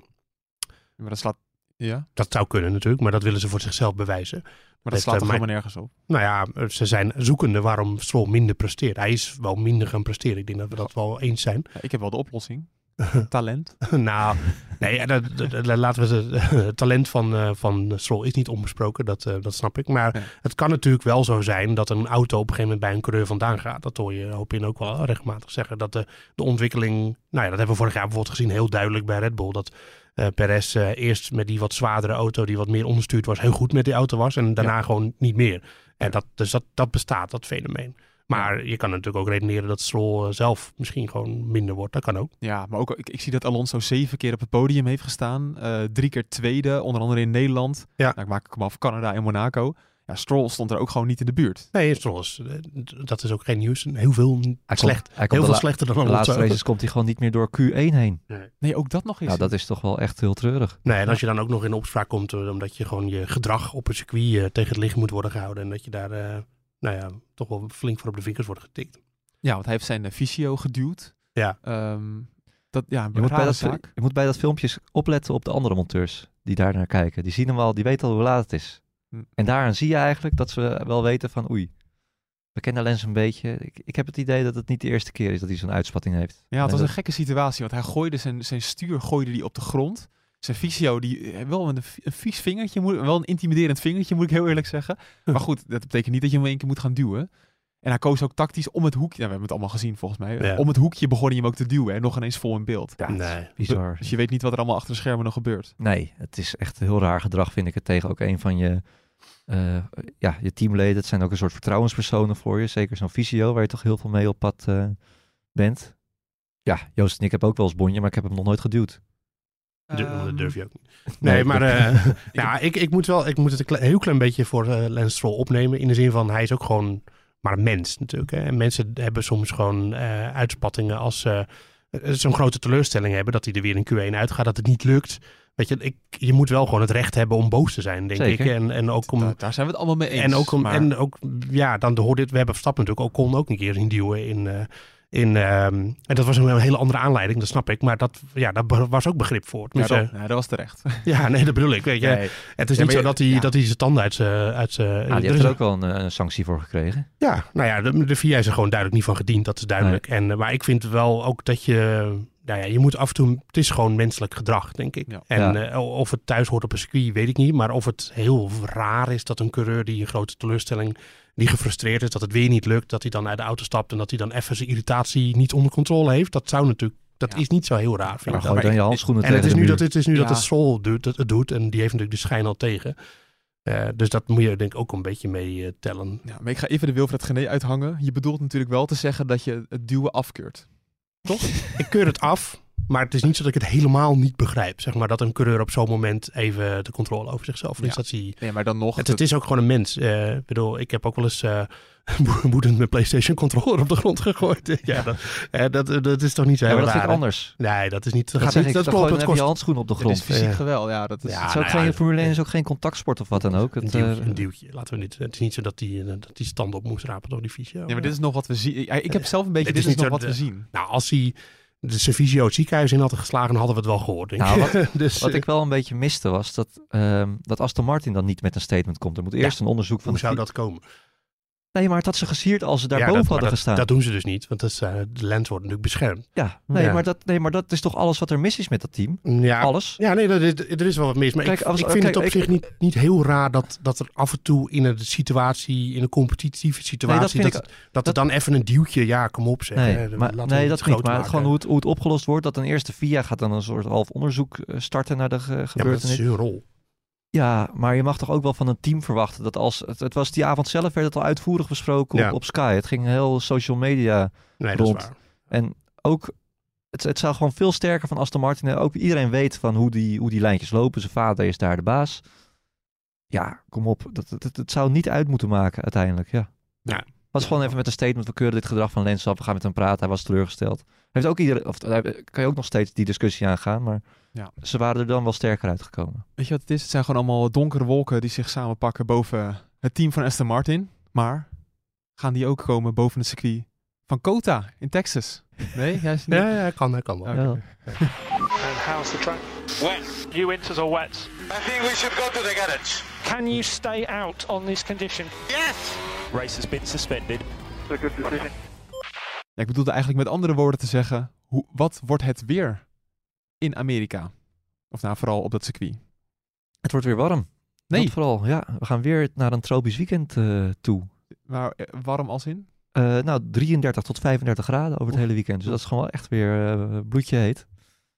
Maar dat slaat, ja, Dat zou kunnen natuurlijk, maar dat willen ze voor zichzelf bewijzen. maar dat slaat eh, toch mijn- helemaal nergens op. Nou ja, ze zijn zoekende waarom Stroll minder presteert. Hij is wel minder gaan presteren. Ik denk dat we dat wel eens zijn. Ja, ik heb wel de oplossing. Talent. nou, nee, dat, dat- dat- laten we het, het talent van, eh, van Stroll is niet onbesproken, dat, eh, dat snap ik. Maar Ja. het kan natuurlijk wel zo zijn dat een auto op een gegeven moment bij een coureur vandaan gaat. Dat hoor je hoop in ook wel regelmatig zeggen. Dat de, de ontwikkeling, nou ja, dat hebben we vorig jaar bijvoorbeeld gezien, heel duidelijk bij Red Bull. Dat eh Perez eerst met die wat zwaardere auto, die wat meer onderstuurd was, heel goed met die auto was. En daarna gewoon niet meer. En dat, dus dat, dat bestaat, dat fenomeen. Maar je kan natuurlijk ook redeneren dat Stroll eh, zelf misschien gewoon minder wordt. Dat kan ook. Ja, maar ook ik, ik zie dat Alonso zeven keer op het podium heeft gestaan. eh, drie keer tweede, onder andere in Nederland. Ja. Nou, ik maak hem af, Canada en Monaco. Ja, Stroll stond er ook gewoon niet in de buurt. Nee, Stroll is, eh, dat is ook geen nieuws. Heel veel Hij slecht. Komt, hij komt Heel veel slechter dan de laatste Alonso. races komt hij gewoon niet meer door Q1 heen. Nee, ook dat nog eens. Nou, dat is toch wel echt heel treurig. Nee, en als je dan ook nog in opspraak komt, omdat je gewoon je gedrag op het circuit eh, tegen het licht moet worden gehouden. En dat je daar, eh, nou ja, toch wel flink voor op de vingers wordt getikt. Ja, want hij heeft zijn eh, fysio geduwd. Ja. Ehm, dat, ja, een Je moet, bij dat, zaak. je moet bij dat filmpje eens opletten op de andere monteurs die daar naar kijken. Die zien hem al, die weten al hoe laat het is. Hm. En daaraan zie je eigenlijk dat ze wel weten van oei, we kennen Lens een beetje. Ik, ik heb het idee dat het niet de eerste keer is dat hij zo'n uitspatting heeft. Ja, het was een gekke situatie, want hij gooide zijn, zijn stuur gooide die op de grond. Zijn fysio, die eh, wel een, een vies vingertje, moet, wel een intimiderend vingertje, moet ik heel eerlijk zeggen. Maar goed, dat betekent niet dat je hem één keer moet gaan duwen. En hij koos ook tactisch om het hoekje, we hebben het allemaal gezien volgens mij, Ja. om het hoekje begon hij hem ook te duwen en nog ineens vol in beeld. Ja, Nee. bizar. Dus je weet niet wat er allemaal achter de schermen nog gebeurt. Nee, het is echt heel raar gedrag vind ik het tegen ook een van je, eh, ja, je teamleden. Het zijn ook een soort vertrouwenspersonen voor je. Zeker zo'n visio waar je toch heel veel mee op pad eh, bent. Ja, Joost en ik heb ook wel eens bonje, maar ik heb hem nog nooit geduwd. Ehm, dat durf je ook niet. Nee, maar eh, ja, ik, ik, moet wel, ik moet het een heel klein beetje voor Lance Stroll opnemen. In de zin van, hij is ook gewoon maar een mens natuurlijk. Hè. En mensen hebben soms gewoon eh, uitspattingen als ze zo'n grote teleurstelling hebben. Dat hij er weer in Q1 uitgaat, dat het niet lukt. Weet je, ik, je moet wel gewoon het recht hebben om boos te zijn, denk Zeker. ik. En, en ook om... Daar, daar zijn we het allemaal mee eens. En ook, om, maar- en ook, ja, dan hoort dit. We hebben Verstappen natuurlijk ook kon ook een keer zien duwen in. Eh, in ehm, en dat was een hele andere aanleiding, dat snap ik. Maar dat, ja, daar was ook begrip voor. ja, Tenminste, dat, ja, dat was terecht. ja, nee, dat bedoel ik. Weet je. Nee. Het is Ja, niet zo je- dat hij, ja. dat hij zijn tanden uit zijn... Uit zijn Ah, die er heeft is er ook wel een, eh, een sanctie voor gekregen. Ja, nou ja, de, de VIA is er gewoon duidelijk niet van gediend. Dat is duidelijk. En, eh, maar ik vind wel ook dat je... Nou ja, je moet af en toe... Het is gewoon menselijk gedrag, denk ik. Ja. En Ja. eh, of het thuis hoort op een circuit, weet ik niet. Maar of het heel raar is dat een coureur die een grote teleurstelling... die gefrustreerd is dat het weer niet lukt... dat hij dan uit de auto stapt en dat hij dan even zijn irritatie niet onder controle heeft. Dat zou natuurlijk... Dat Ja. is niet zo heel raar, vind Maar ik. gooi dan je handschoenen En het is de nu dat het, is nu dat Ja. het Sol doet, dat het doet. En die heeft natuurlijk de schijn al tegen. Eh, dus dat moet je denk ik ook een beetje mee eh, tellen. Ja, maar ik ga even de Wilfred Gené uithangen. Je bedoelt natuurlijk wel te zeggen dat je het duwen afkeurt. Ik keur het af, maar het is niet zo dat ik het helemaal niet begrijp. Zeg maar dat een coureur op zo'n moment even de controle over zichzelf verliest. Ja. Dat Nee, maar dan nog... het, het is ook gewoon een mens. Eh, ik bedoel, ik heb ook wel eens eh woedend mijn PlayStation controller op de grond gegooid. ja, dat, eh, dat, dat is toch niet zo Ja, maar dat raar, hè? anders. Nee, dat is niet. Dat, Dat, gaat niet. ik, Dat klopt. gooi Het je even je kost handschoen op de het grond. is fysiek geweld, ja. Dat is, Ja, het is ook nou geen Formule 1 eh, is ook geen contactsport of wat dan ook. een, Het, duwtje, eh, een duwtje. Laten we niet. Het is niet zo dat die, dat die stand op moest rapen door die fysio. Ja, maar dit is nog wat we zien. Ik heb zelf een beetje, Dit dit is is, nog wat we zien. Nou, als hij de Servizio het ziekenhuis in had geslagen, hadden we het wel gehoord. Denk Nou, ik. dus, Wat eh, ik wel een beetje miste was dat, ehm, dat Aston Martin dan niet met een statement komt. Er moet eerst een onderzoek van hoe de zou dat komen? Nee, maar het had ze gesierd als ze daar Ja, boven dat, hadden dat, gestaan. Dat doen ze dus niet, want dat is, eh, de lens wordt natuurlijk beschermd. ja, nee, Ja. Maar dat, nee, maar dat is toch alles wat er mis is met dat team? Ja, Alles? ja nee, dat, is- er is wel wat mis. Maar Kijk, ik, als- ik vind kijk, het op ik- zich niet, niet heel raar dat, dat er af en toe in een situatie, in een competitieve situatie, dat, ik- dat, er dan even een duwtje, ja, kom op zeg. Nee, hè, maar, nee dat niet. Maar maken. gewoon hoe het, hoe het opgelost wordt. Dat dan eerst de VIA gaat dan een soort half onderzoek eh, starten naar de ge- Ja, dat gebeurtenis. is hun rol. Ja, maar je mag toch ook wel van een team verwachten dat als... Het, het was die avond zelf werd het al uitvoerig besproken Ja. op, op Sky. Het ging heel social media Nee, dat is Rond. waar. En ook, het, het zou gewoon veel sterker van Aston Martin. en Ook iedereen weet van hoe die, hoe die lijntjes lopen. Zijn vader is daar de baas. Ja, kom op. Dat, dat, dat, het zou niet uit moeten maken uiteindelijk, ja. Ja. Was gewoon even met een statement, we keuren dit gedrag van Lens af, we gaan met hem praten, hij was teleurgesteld. Heeft ook iedereen, of kan je ook nog steeds die discussie aangaan, maar Ja. ze waren er dan wel sterker uitgekomen. Weet je wat het is? Het zijn gewoon allemaal donkere wolken die zich samenpakken boven het team van Aston Martin. Maar gaan die ook komen boven het circuit van Kota in Texas? Nee, jij is niet... Ja, ja, kan, kan wel. Oké. Ja. And how's the track? Wet. You winters or wets? I think we should go to the garage. Can you stay out on this condition? Yes! Race has been suspended. A good decision. Ja, ik bedoelde eigenlijk met andere woorden te zeggen, hoe, wat wordt het weer in Amerika? Of nou, vooral op dat circuit. Het wordt weer warm. Nee. Dat vooral, ja. We gaan weer naar een tropisch weekend eh, toe. Maar eh, warm als in? Eh, nou, 33 tot 35 graden over het Oef. hele weekend. Dus dat is gewoon wel echt weer eh, bloedje heet.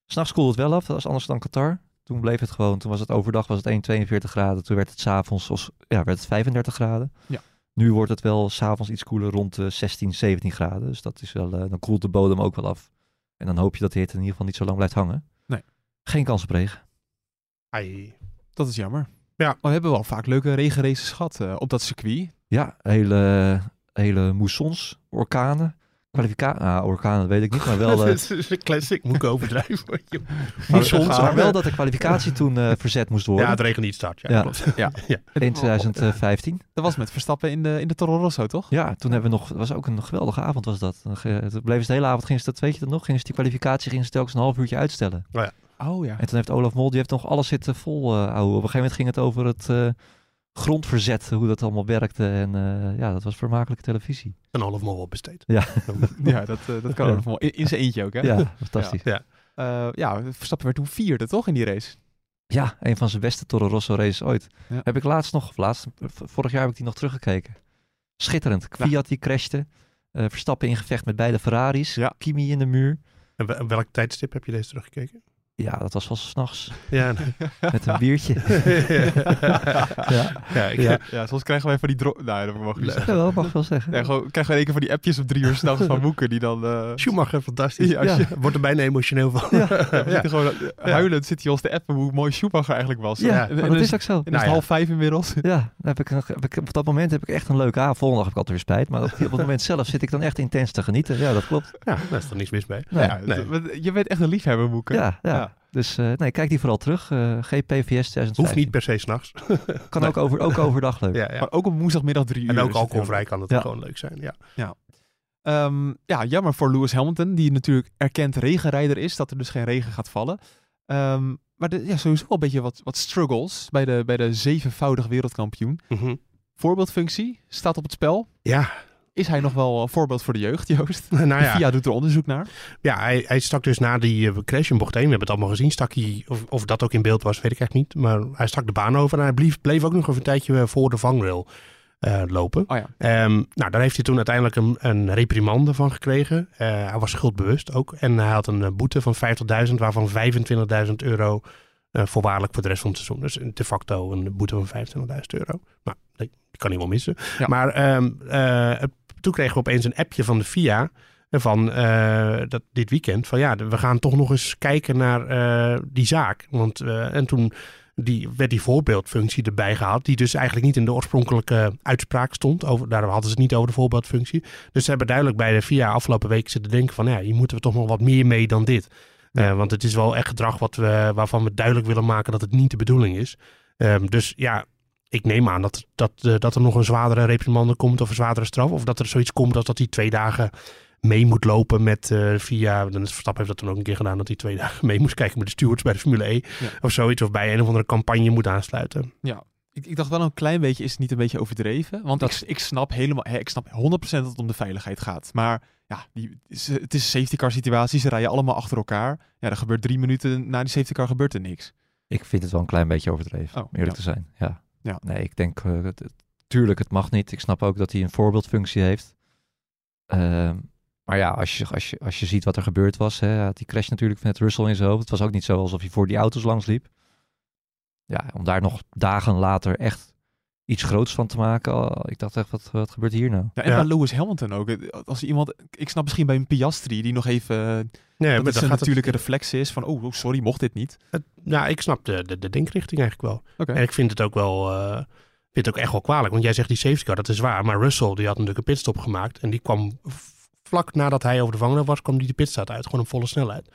S'nachts koelde het wel af, dat was anders dan Qatar. Toen bleef het gewoon, toen was het overdag was het 1,42 graden. Toen werd het s'avonds als- ja, werd het 35 graden. Ja. Nu wordt het wel s'avonds iets koeler rond de 16, 17 graden. Dus dat is wel, eh, dan koelt de bodem ook wel af. En dan hoop je dat de hitte in ieder geval niet zo lang blijft hangen. Nee. Geen kans op regen. Ai. Dat is jammer. Ja. Maar we hebben wel vaak leuke regenraces gehad eh, op dat circuit. Ja, hele, hele moessons, orkanen. Kwalifica ah, orkanen weet ik niet, maar wel... dat eh, is is een classic, moet ik overdrijven. Maar, Moessons, maar ja. wel dat de kwalificatie toen eh, verzet moest worden Ja, het regent niet start. Ja, Ja. klopt. in 2015. Dat was met Verstappen in de, in de Toro Rosso, toch? Ja, toen hebben we nog, het was ook een geweldige avond was dat. Het bleef ze de hele avond, gingen ze dat, weet je dat nog, gingen ze die kwalificatie gingen ze telkens een half uurtje uitstellen. Oh ja. En toen heeft Olaf Mol, die heeft nog alles zitten vol eh, houden. Op een gegeven moment ging het over het eh, grondverzet, hoe dat allemaal werkte. En eh, ja, dat was vermakelijke televisie. Een half mol wel besteed. Ja, dat, eh, dat kan Ja. In, in zijn eentje ook, hè? Ja, fantastisch. Ja. Eh, ja, Verstappen werd toen vierde, toch, in die race? Ja, een van zijn beste Toro Rosso races ooit. Ja. Heb ik laatst nog, of laatst, vorig jaar heb ik die nog teruggekeken. Schitterend. Ja. Fiat die crashte. Eh, Verstappen in gevecht met beide Ferraris. Ja. Kimi in de muur. En wel- welk tijdstip heb je deze teruggekeken? Ja, dat was wel s'nachts. Ja, Met een biertje. ja. ja, ik, Ja. Ja, soms krijgen wij van die... Dro nee, dat mag ik niet zeggen. Ja, dat mag ik wel zeggen. Ja, gewoon, krijgen wij één keer van die appjes om drie uur s'nachts van Boeken die dan... eh Schumacher, fantastisch. Ja, als je- Wordt er bijna emotioneel van. ja, gewoon eh, huilend zit hij ons te appen hoe mooi Schumacher eigenlijk was. Ja, en, dat is, is ook zo. en is Nou het ja. half vijf inmiddels. Ja, dan heb ik, een- heb ik, op dat moment heb ik echt een leuke avond. Volgende dag heb ik altijd weer spijt. Maar op, op het moment zelf zit ik dan echt intens te genieten. Ja, dat klopt. Ja, daar is er niks mis mee. Nee. ja, nee. Je bent echt een liefhebber, ja. Ja. Dus eh, nee, kijk die vooral terug. Eh GPVS 2015. Hoeft niet per se s'nachts. Kan ook, over, ook overdag leuk. Ja, ja. Maar ook op woensdagmiddag drie uur. En ook alcoholvrij kan het Ja. gewoon leuk zijn. Ja. Ehm, ja, jammer voor Lewis Hamilton, die natuurlijk erkend regenrijder is, dat er dus geen regen gaat vallen. Ehm, maar de, ja, sowieso wel een beetje wat, wat struggles bij de, bij de zevenvoudig wereldkampioen. Mhm. Voorbeeldfunctie staat op het spel. ja, Is hij nog wel een voorbeeld voor de jeugd, Joost? nou ja. FIA doet er onderzoek naar. Ja, hij, hij stak dus na die eh, crash in bocht 1, we hebben het allemaal gezien, stak hij, of, of dat ook in beeld was, weet ik echt niet. Maar hij stak de baan over en hij bleef, bleef ook nog even een tijdje eh, voor de vangrail eh, lopen. Oh ja. Ehm, nou, daar heeft hij toen uiteindelijk een, een reprimande van gekregen. Hij was schuldbewust ook. En hij had een boete van 50.000, waarvan 25.000 euro voorwaardelijk voor de rest van het seizoen. Dus de facto een boete van 25.000 euro. Nou, die kan hij wel missen. Ja. Maar ehm, eh, toen kregen we opeens een appje van de FIA van eh, dat, dit weekend. Van ja, we gaan toch nog eens kijken naar eh, die zaak. Want, eh, en toen die, werd die voorbeeldfunctie erbij gehaald. Die dus eigenlijk niet in de oorspronkelijke uitspraak stond. Over, daar hadden ze het niet over de voorbeeldfunctie. Dus ze hebben duidelijk bij de FIA afgelopen week zitten denken van... Ja, hier moeten we toch nog wat meer mee dan dit. Want het is wel echt gedrag wat we, waarvan we duidelijk willen maken dat het niet de bedoeling is. Ehm, dus ja, ik neem aan dat, dat, eh, dat er nog een zwaardere reprimande komt of een zwaardere straf. Of dat er zoiets komt als dat hij twee dagen mee moet lopen met eh via... Dan is Verstappen heeft dat dan ook een keer gedaan, dat hij twee dagen mee moest kijken met de stewards bij de Formule E. Of zoiets, of bij een of andere campagne moet aansluiten. Ik, ik dacht wel een klein beetje, is het niet een beetje overdreven? Want ik, ik snap helemaal, hè, ik snap 100% dat het om de veiligheid gaat. Maar ja, die, het is een safety car situatie, ze rijden allemaal achter elkaar. Ja, er gebeurt drie minuten na die safety car gebeurt er niks. Ik vind het wel een klein beetje overdreven, Oh, om eerlijk ja. te zijn. Ja. Nee, ik denk, het- tuurlijk, het mag niet. Ik snap ook dat hij een voorbeeldfunctie heeft. Ehm, maar ja, als je, als, je, als je ziet wat er gebeurd was, hè, die crash natuurlijk met Russell in zijn hoofd. Het was ook niet zo alsof hij voor die auto's langs liep. Ja, om daar nog dagen later echt iets groots van te maken. oh, ik dacht echt, wat, wat gebeurt hier nou? Ja, en Ja. bij Lewis Hamilton ook. Als iemand, ik snap misschien bij een Piastri die nog even, Nee, dat maar natuurlijke reflex is van, oh, oh, sorry, mocht dit niet. Het, nou, ik snap de, de, de denkrichting eigenlijk wel. En ik vind het ook wel... eh, vind het ook echt wel kwalijk. Want jij zegt die safety car, dat is waar. Maar Russell, die had natuurlijk een pitstop gemaakt. En die kwam vlak nadat hij over de vangrail was, kwam die de pitstraat uit. Gewoon op volle snelheid.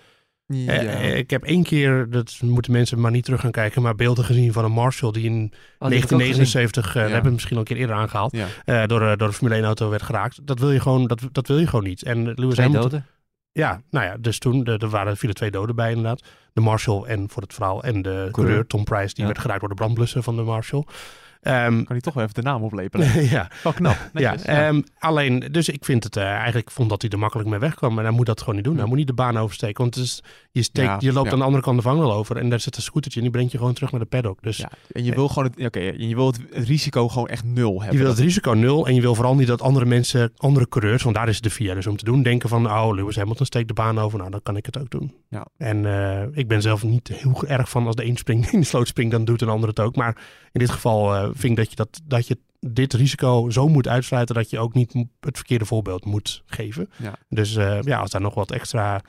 Ja. Eh, eh, ik heb één keer, dat moeten mensen maar niet terug gaan kijken, maar beelden gezien van een Marshall die in Oh, die heb ik ook gezien. 1979, eh, daar Ja. hebben we misschien al een keer eerder aangehaald, Ja. eh, door, eh, door een Formule 1 auto werd geraakt. Dat wil je gewoon, dat, dat wil je gewoon niet. En Lewis Twee Hamilton, doden. ja, nou ja, dus toen er waren vielen twee doden bij inderdaad. De Marshall en voor het verhaal en de coureur Tom Price, die werd geraakt door de brandblussen van de Marshall. Ehm, Kan hij toch wel even de naam oplepelen. ja, Wel knap. ja, Netjes. Ja. ehm, alleen, dus ik vind het eh, eigenlijk vond dat hij er makkelijk mee wegkwam. Maar hij moet dat gewoon niet doen. Hij moet niet de baan oversteken. Want het is, je, steekt, Ja, je loopt aan de andere kant de vangrail over en daar zit een scootertje en die brengt je gewoon terug naar de paddock. Dus en je wil gewoon het, oké, je wil het, het risico gewoon echt nul hebben. je wil het risico nul en je wil vooral niet dat andere mensen, andere coureurs, want daar is de VIA dus om te doen, denken van, oh, Lewis Hamilton steekt de baan over, nou, dan kan ik het ook doen. Ja. En eh, ik ben zelf niet heel erg van als de een springt in de sloot springt, dan doet een ander het ook. Maar in dit geval eh, vind ik dat je, dat, dat je dit risico zo moet uitsluiten dat je ook niet het verkeerde voorbeeld moet geven. Ja. Dus eh, ja, als daar nog wat extra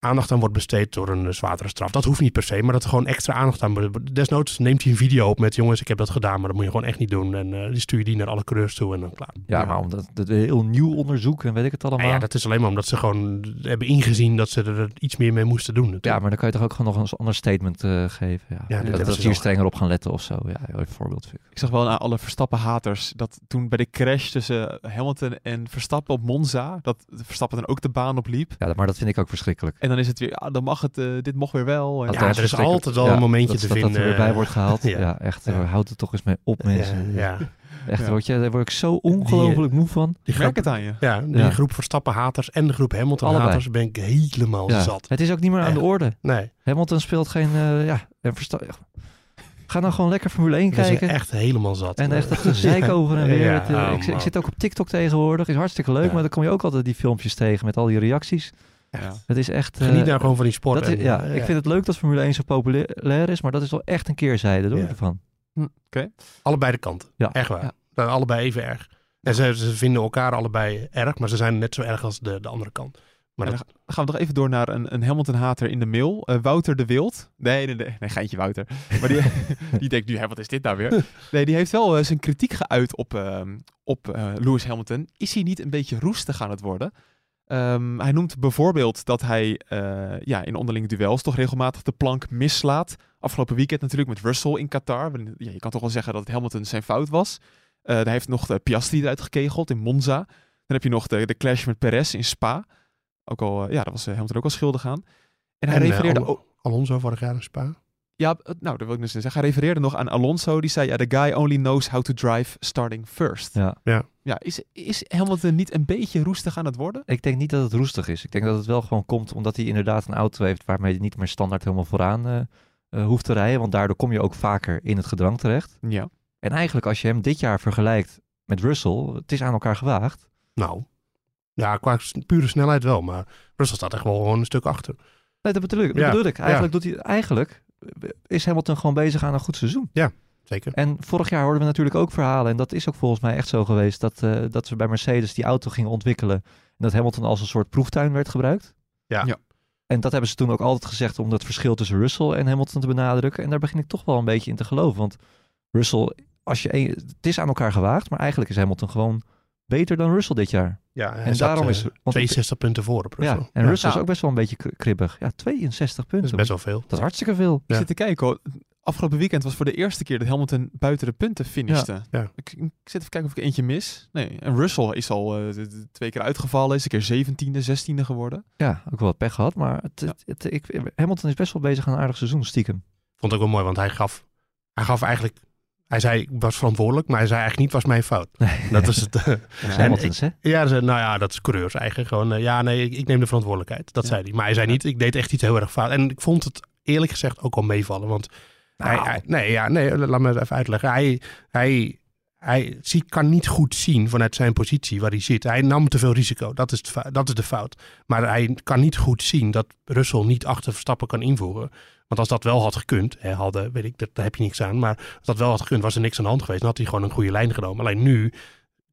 aandacht aan wordt besteed door een eh, zwaardere straf. Dat hoeft niet per se, maar dat er gewoon extra aandacht aan wordt. Desnoods neemt hij een video op met jongens, ik heb dat gedaan, maar dat moet je gewoon echt niet doen. En eh, die stuur je die naar alle coureurs toe en dan klaar. Ja, maar omdat het heel nieuw onderzoek en weet ik het allemaal. Ja, dat is alleen maar omdat ze gewoon hebben ingezien dat ze er iets meer mee moesten doen. Ja, natuurlijk. maar dan kan je toch ook gewoon nog een ander statement eh, geven. Ja. Ja, dat hebben dat ze hier strenger op gaan letten of zo. Ja, een voorbeeld. vind ik. Ik zag wel aan alle Verstappen-haters dat toen bij de crash tussen Hamilton en Verstappen op Monza, dat Verstappen dan ook de baan opliep. Ja, maar dat vind ik ook verschrikkelijk. En dan is het weer, ja, dan mag het, eh, dit mocht weer wel. En, Ja, er is altijd wel een momentje dat, te dat, vinden, Dat er weer bij eh, wordt gehaald. ja. ja. echt. Ja. Houd het toch eens mee op, mensen. ja, ja. Echt, Ja. Word je, daar word ik zo ongelooflijk moe van. Die ik merk groep, het aan je. ja, die Ja. groep Verstappen-haters en de groep Allebei. Hamilton-haters ben ik helemaal Ja. zat. Het is ook niet meer aan de orde. Nee, Hamilton speelt geen... eh, ja, en Versta- Ga nou gewoon lekker Formule 1 ik ben ze kijken. echt helemaal zat. En echt dat gezeik over en weer. Ja, Het, oh, ik, zit- ik man. zit ook op TikTok tegenwoordig. Is hartstikke leuk. Ja. Maar dan kom je ook altijd die filmpjes tegen met al die reacties. Ja. Het is echt... eh, Geniet nou gewoon van die sport. dat is, en, ja, ik vind het leuk dat Formule 1 zo populair is. Maar dat is wel echt een keerzijde door Ja. ervan. Allebei de kanten. Ja. Echt waar. Allebei even erg. En ze, ze vinden elkaar allebei erg, maar ze zijn net zo erg als de, de andere kant. Maar dat, dan gaan we nog even door naar een, een Hamilton-hater in de mail. Eh, Wouter de Wild. Nee, nee, nee, nee, geintje Wouter. Maar die, die denkt nu, hè, wat is dit nou weer? Nee, die heeft wel eh, zijn kritiek geuit op, ehm, op eh, Lewis Hamilton. Is hij niet een beetje roestig aan het worden? Ehm, hij noemt bijvoorbeeld dat hij eh, ja, in onderlinge duels toch regelmatig de plank mislaat. Afgelopen weekend natuurlijk met Russell in Qatar. Ja, je kan toch wel zeggen dat het Hamilton zijn fout was. Eh daar heeft nog de Piastri eruit gekegeld in Monza. Dan heb je nog de, de clash met Perez in Spa. Ook al, eh, ja, daar was eh, Hamilton ook al schuldig aan. En hij En, eh, refereerde Al-. Alonso vorig jaar in Spa. Ja, eh, nou, dat wil ik dus zeggen. Hij refereerde nog aan Alonso. Die zei, ja, the guy only knows how to drive starting first. Ja. Ja, is, is Hamilton niet een beetje roestig aan het worden? Ik denk niet dat het roestig is. Ik denk dat het wel gewoon komt omdat hij inderdaad een auto heeft waarmee hij niet meer standaard helemaal vooraan eh, eh, hoeft te rijden. Want daardoor kom je ook vaker in het gedrang terecht. Ja. En eigenlijk als je hem dit jaar vergelijkt met Russell, het is aan elkaar gewaagd. Nou, ja, qua pure snelheid wel, maar Russell staat echt wel gewoon een stuk achter. Nee, dat bedoel ik. Dat Ja, bedoel ik. Eigenlijk, doet hij, eigenlijk is Hamilton gewoon bezig aan een goed seizoen. Zeker. En vorig jaar hoorden we natuurlijk ook verhalen, en dat is ook volgens mij echt zo geweest, dat, eh, dat ze bij Mercedes die auto gingen ontwikkelen. En dat Hamilton als een soort proeftuin werd gebruikt. Ja. Ja. En dat hebben ze toen ook altijd gezegd om dat verschil tussen Russell en Hamilton te benadrukken. En daar begin ik toch wel een beetje in te geloven. Want Russell, als je een, het is aan elkaar gewaagd, maar eigenlijk is Hamilton gewoon beter dan Russell dit jaar. Ja, en daarom eh, is... want- 62 punten voor op Russell. ja, en Russell Ja. is ook best wel een beetje kri- kribbig. Ja, 62 Dat is punten. best wel veel. Dat is hartstikke veel. Ik zit te kijken hoor. Afgelopen weekend was voor de eerste keer dat Hamilton buiten de punten finishte. Ja. Ik, ik zit even kijken of ik eentje mis. Nee, en Russell is al eh, de- de twee keer uitgevallen. Is een keer zeventiende, zestiende geworden. Ja, ook wel wat pech gehad. Maar het, het, het- ik, Hamilton is best wel bezig aan een aardig seizoen, stiekem. Vond ik ook wel mooi, want hij gaf, hij gaf eigenlijk... Hij zei, ik was verantwoordelijk, maar hij zei eigenlijk niet, was mijn fout. Dat is het. eh, Dat is En Hamilton's, hè? ja, ze- nou ja, dat is coureurs eigen. Gewoon, eh, ja, nee, ik, ik neem de verantwoordelijkheid. Dat Ja. zei hij. Maar hij zei niet, ik deed echt iets heel erg fout. En ik vond het eerlijk gezegd ook al meevallen. Want Nou. hij- nee, ja, nee, laat me het even uitleggen. Hij, hij, hij zie, kan niet goed zien vanuit zijn positie waar hij zit. Hij nam te veel risico. Dat is, dat is de fout. Maar hij kan niet goed zien dat Russell niet achter Verstappen kan invoeren. Want als dat wel had gekund, hè, hadden, weet ik, dat, daar heb je niks aan. Maar als dat wel had gekund, was er niks aan de hand geweest. Dan had hij gewoon een goede lijn genomen. Alleen nu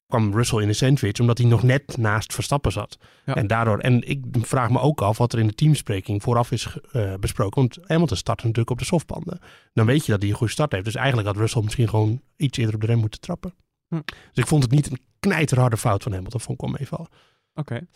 kwam Russell in de sandwich, omdat hij nog net naast Verstappen zat. Ja. En daardoor, en ik vraag me ook af wat er in de teamspreking vooraf is eh, besproken. Want Hamilton start natuurlijk op de softbanden. Dan weet je dat hij een goede start heeft. Dus eigenlijk had Russell misschien gewoon iets eerder op de rem moeten trappen. Hm. Dus ik vond het niet een knijterharde fout van Hamilton, vond ik wel meevallen. Oké.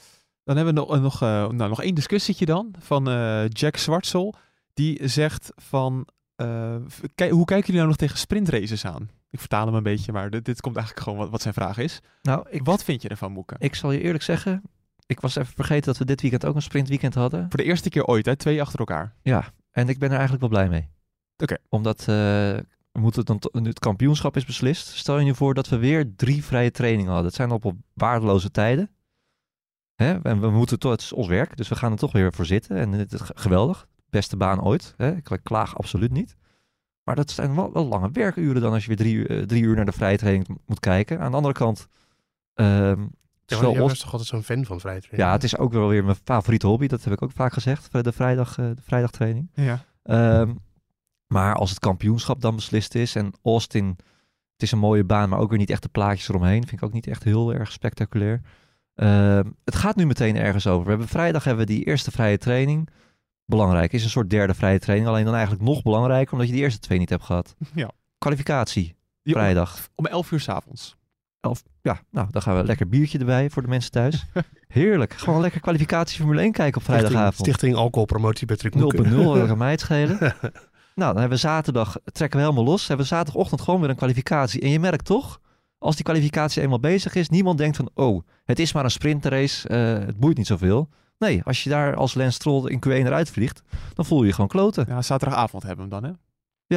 Dan hebben we nog, nog, eh, nou, nog één discussietje dan van eh, Jack Zwartsel. Die zegt van, eh, kijk, hoe kijken jullie nou nog tegen sprintraces aan? Ik vertaal hem een beetje, maar dit, dit komt eigenlijk gewoon wat, wat zijn vraag is. Nou, ik, Wat vind je ervan, Moeke? ik zal je eerlijk zeggen, ik was even vergeten dat we dit weekend ook een sprintweekend hadden. Voor de eerste keer ooit, hè? Twee achter elkaar. Ja, en ik ben er eigenlijk wel blij mee. Oké. Omdat eh, we moeten dan het kampioenschap is beslist. Stel je nu voor dat we weer drie vrije trainingen hadden. Het zijn op, waardeloze tijden. Hè? En we moeten toch, het is ons werk, dus we gaan er toch weer voor zitten. En het is geweldig. Beste baan ooit. Hè? Ik klaag absoluut niet. Maar dat zijn wel, wel lange werkuren dan als je weer drie, uur- eh, drie uur naar de vrije training m- moet kijken. Aan de andere kant, ehm, is Ja, ons- was toch altijd zo'n fan van vrije training? ja, het is ook wel weer mijn favoriete hobby. Dat heb ik ook vaak gezegd, de, vrijdag, eh, de vrijdagtraining. Ja. Ehm, maar als het kampioenschap dan beslist is en Austin, het is een mooie baan, maar ook weer niet echt de plaatjes eromheen. Vind ik ook niet echt heel erg spectaculair. Ehm, het gaat nu meteen ergens over. We hebben vrijdag hebben we die eerste vrije training. Belangrijk, is een soort derde vrije training. Alleen dan eigenlijk nog belangrijker, omdat je die eerste twee niet hebt gehad. Ja. Kwalificatie, vrijdag. Om 11 uur s'avonds. Elf, ja, nou, dan gaan we lekker biertje erbij voor de mensen thuis. Heerlijk. Gewoon lekker kwalificatie Formule 1 kijken op Stichting, vrijdagavond. Stichting Alcoholpromotie Patrick 0 Moeken. 0 dat kan mij het schelen. nou, dan hebben we zaterdag, trekken we helemaal los. Hebben we zaterdagochtend gewoon weer een kwalificatie. En je merkt toch, als die kwalificatie eenmaal bezig is, niemand denkt van, oh, het is maar een sprintrace, eh, het boeit niet zoveel. Nee, als je daar als Lance Stroll in Q1 eruit vliegt, dan voel je je gewoon kloten. Ja, zaterdagavond hebben we hem dan, hè?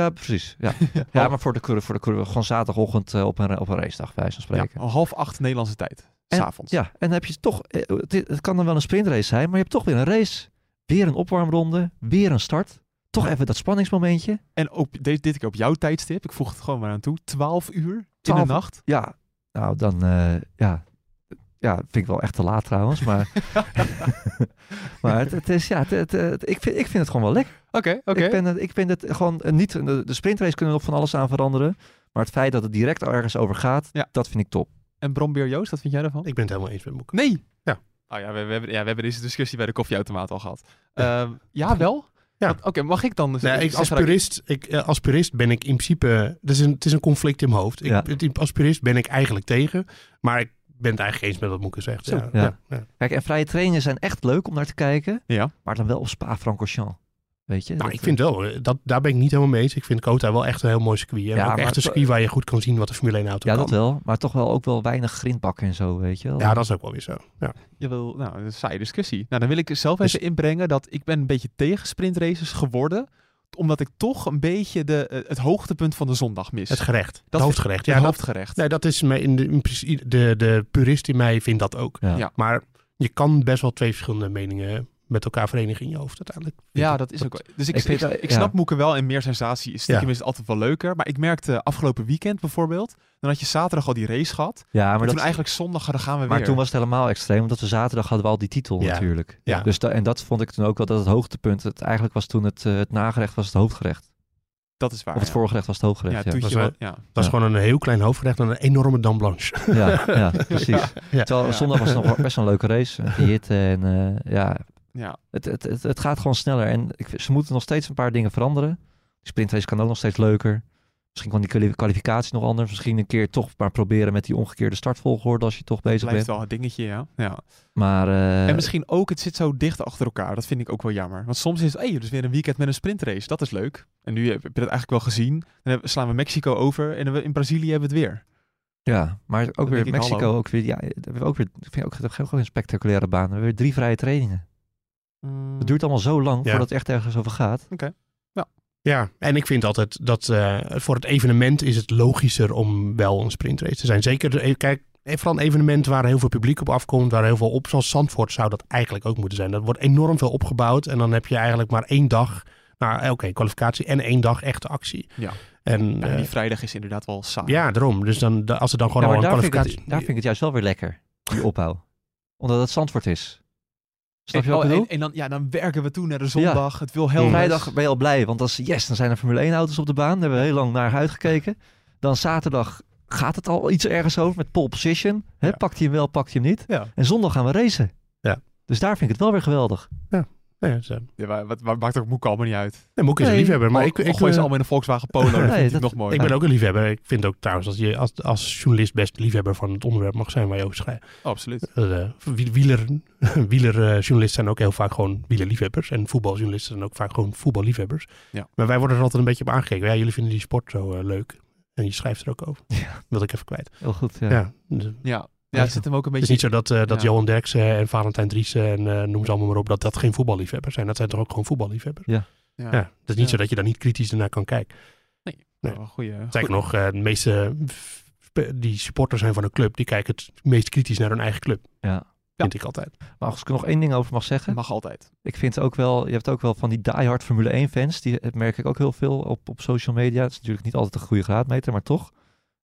Ja, precies. Ja, ja maar voor de curve, voor de curve, gewoon zaterdagochtend eh, op, een, op een racedag, bij wijze van spreken. half acht Nederlandse tijd. S'avonds. Ja, en dan heb je toch, eh, het, kan dan wel een sprintrace zijn, maar je hebt toch weer een race. Weer een opwarmronde, weer een start. Toch even dat spanningsmomentje. En ook de- dit keer op jouw tijdstip. Ik voeg het gewoon maar aan toe. 12 uur in 12 de nacht. Ja, nou dan, eh, ja. Ja, vind ik wel echt te laat trouwens, maar... maar het, het is, ja, het, het- het- ik, vind, ik vind het gewoon wel lekker. Oké, oké. Ik, ben ik vind het gewoon niet... De, de sprintrace kunnen we nog van alles aan veranderen. Maar het feit dat het direct ergens over gaat, Ja. dat vind ik top. En Brombeer Joost, wat vind jij daarvan? Ik ben het helemaal eens met Moeken. Nee. Ja. Oh ja, we, we hebben, ja, we hebben deze discussie bij de koffieautomaat al gehad. Ehm, ja, wel? Ja. Oké, mag ik dan Nee, zeggen ik, als, purist, ik, eh, als purist ben ik in principe... Het is een, het is een conflict in mijn hoofd. Ik, Ja. als purist ben ik eigenlijk tegen. Maar ik ben het eigenlijk eens met wat Moeke zegt. Zo, ja, ja. ja, ja. Kijk, en vrije trainingen zijn echt leuk om naar te kijken. Ja. Maar dan wel op Spa-Francorchamps. Weet je? Nou, ik vind wel, eh, dat, daar ben ik niet helemaal mee eens. Ik vind Kota wel echt een heel mooi circuit. En Ja, ook maar echt een circuit waar je goed kan zien wat de Formule 1 auto Ja, kan. dat wel. Maar toch wel ook wel weinig grindbakken en zo, weet je wel. Ja, dat is ook wel weer zo. Ja. Je wil, nou, een saaie discussie. Nou, dan wil ik zelf Dus- even inbrengen dat ik ben een beetje tegen sprintraces geworden. Omdat ik toch een beetje de, eh, het hoogtepunt van de zondag mis. Het gerecht, het Dat hoofdgerecht. ja, Ja, dat, hoofdgerecht. nee, dat is me in de, de, de purist in mij vindt dat ook. Ja. Ja. Maar je kan best wel twee verschillende meningen met elkaar verenigen in je hoofd uiteindelijk. Ja, ik. dat is ook. Dus ik, Ik ik, vind ik, dat- ik ja. snap Moeke wel en meer sensatie is stiekem Ja. is het altijd wel leuker. Maar ik merkte afgelopen weekend bijvoorbeeld, dan had je zaterdag al die race gehad. Ja, Maar maar, toen dat, eigenlijk zondag, dan gaan we maar weer. toen was het helemaal extreem, omdat we zaterdag hadden we al die titel Ja. natuurlijk. Ja. Dus da- en dat vond ik toen ook wel dat het hoogtepunt. Het, eigenlijk was toen het, eh, het nagerecht was het hoofdgerecht. dat is waar. of het ja. voorgerecht was het hooggerecht. Ja, Ja, was wel- ja. Dat is Ja. gewoon een heel klein hoofdgerecht en een enorme dame blanche. ja, ja, precies. Ja. Terwijl Ja. zondag was het nog best wel een leuke race. Hitte en eh, ja, Ja. het, het, het, het gaat gewoon sneller. En ik, ze moeten nog steeds een paar dingen veranderen. Die sprintrace kan ook nog steeds leuker. Misschien kan die kwali- kwalificatie nog anders. Misschien een keer toch maar proberen met die omgekeerde startvolgorde als je toch bezig blijft bent. wel een dingetje, ja. ja. Maar eh, en misschien ook, het zit zo dicht achter elkaar. Dat vind ik ook wel jammer. Want soms is het, hey, dus weer een weekend met een sprintrace. Dat is leuk. En nu heb je dat eigenlijk wel gezien. Dan slaan we Mexico over en in Brazilië hebben we het weer. ja, maar ook weer ik, Mexico ook weer. Ja, ook weer. Ik vind ook, dat ook een spectaculaire baan. We hebben weer drie vrije trainingen. Het duurt allemaal zo lang Ja. voordat het echt ergens over gaat. Ja, en ik vind altijd dat eh, voor het evenement is het logischer om wel een sprintrace te zijn. Zeker, eh, kijk, eh, vooral een evenement waar heel veel publiek op afkomt, waar heel veel op, zoals Zandvoort zou dat eigenlijk ook moeten zijn. Dat wordt enorm veel opgebouwd en dan heb je eigenlijk maar één dag, nou oké, kwalificatie en één dag echte actie. Ja. En Ja, eh, die vrijdag is inderdaad wel saai. ja, daarom. Dus dan, da- als er dan gewoon Ja, al een daar, vind ik kwalificatie... het, daar vind ik het juist wel weer lekker, die opbouw. Omdat het Zandvoort is. Snap je En, wat ik oh, bedoel? en, en dan, ja, dan werken we toe naar de zondag. Het wil heel Vrijdag ben je al blij, want als yes, dan zijn er Formule 1 auto's op de baan. Daar hebben we heel lang naar uitgekeken. Dan zaterdag gaat het al iets ergens over met pole position. Hè? Ja. Pakt hij hem wel, pakt hij hem niet. Ja. En zondag gaan we racen. Ja. Dus daar vind ik het wel weer geweldig. Nee, dat eh, Ja, maar wat, wat maakt ook Moek allemaal niet uit. nee, Moek is een liefhebber. Maar ik, ik, gooien ze eh, allemaal in een Volkswagen Polo. Dat Nee, vind ik dat- nog mooi. ik ben ook een liefhebber. Ik vind ook trouwens dat je als, als journalist best liefhebber van het onderwerp mag zijn waar je over schrijft. Oh, absoluut. Uh, wieler, wielerjournalisten zijn ook heel vaak gewoon wielerliefhebbers. En voetbaljournalisten zijn ook vaak gewoon voetballiefhebbers. Ja. Maar wij worden er altijd een beetje op aangekeken. Ja, jullie vinden die sport zo eh, leuk. En je schrijft er ook over. Ja. Wil ik even kwijt. Heel goed, ja. Ja. dus Ja, ja het zit hem ook een Het is beetje... niet zo dat, eh, dat Ja. Johan Derksen en Valentijn Driessen en eh, noem ze allemaal maar op, dat dat geen voetballiefhebbers zijn. Dat zijn toch ook gewoon voetballiefhebbers? Ja, Ja. Het is niet Ja. zo dat je daar niet kritisch naar kan kijken. Nee. Oh, goeie, Zeker nog, eh, de meeste die supporters zijn van een club, die kijken het meest kritisch naar hun eigen club. Ja. Vind ik altijd. Maar als ik er nog één ding over mag zeggen. Mag altijd. Ik vind ook wel, je hebt ook wel van die diehard Formule 1 fans. Die dat merk ik ook heel veel op, op social media. Het is natuurlijk niet altijd een goede graadmeter, maar toch.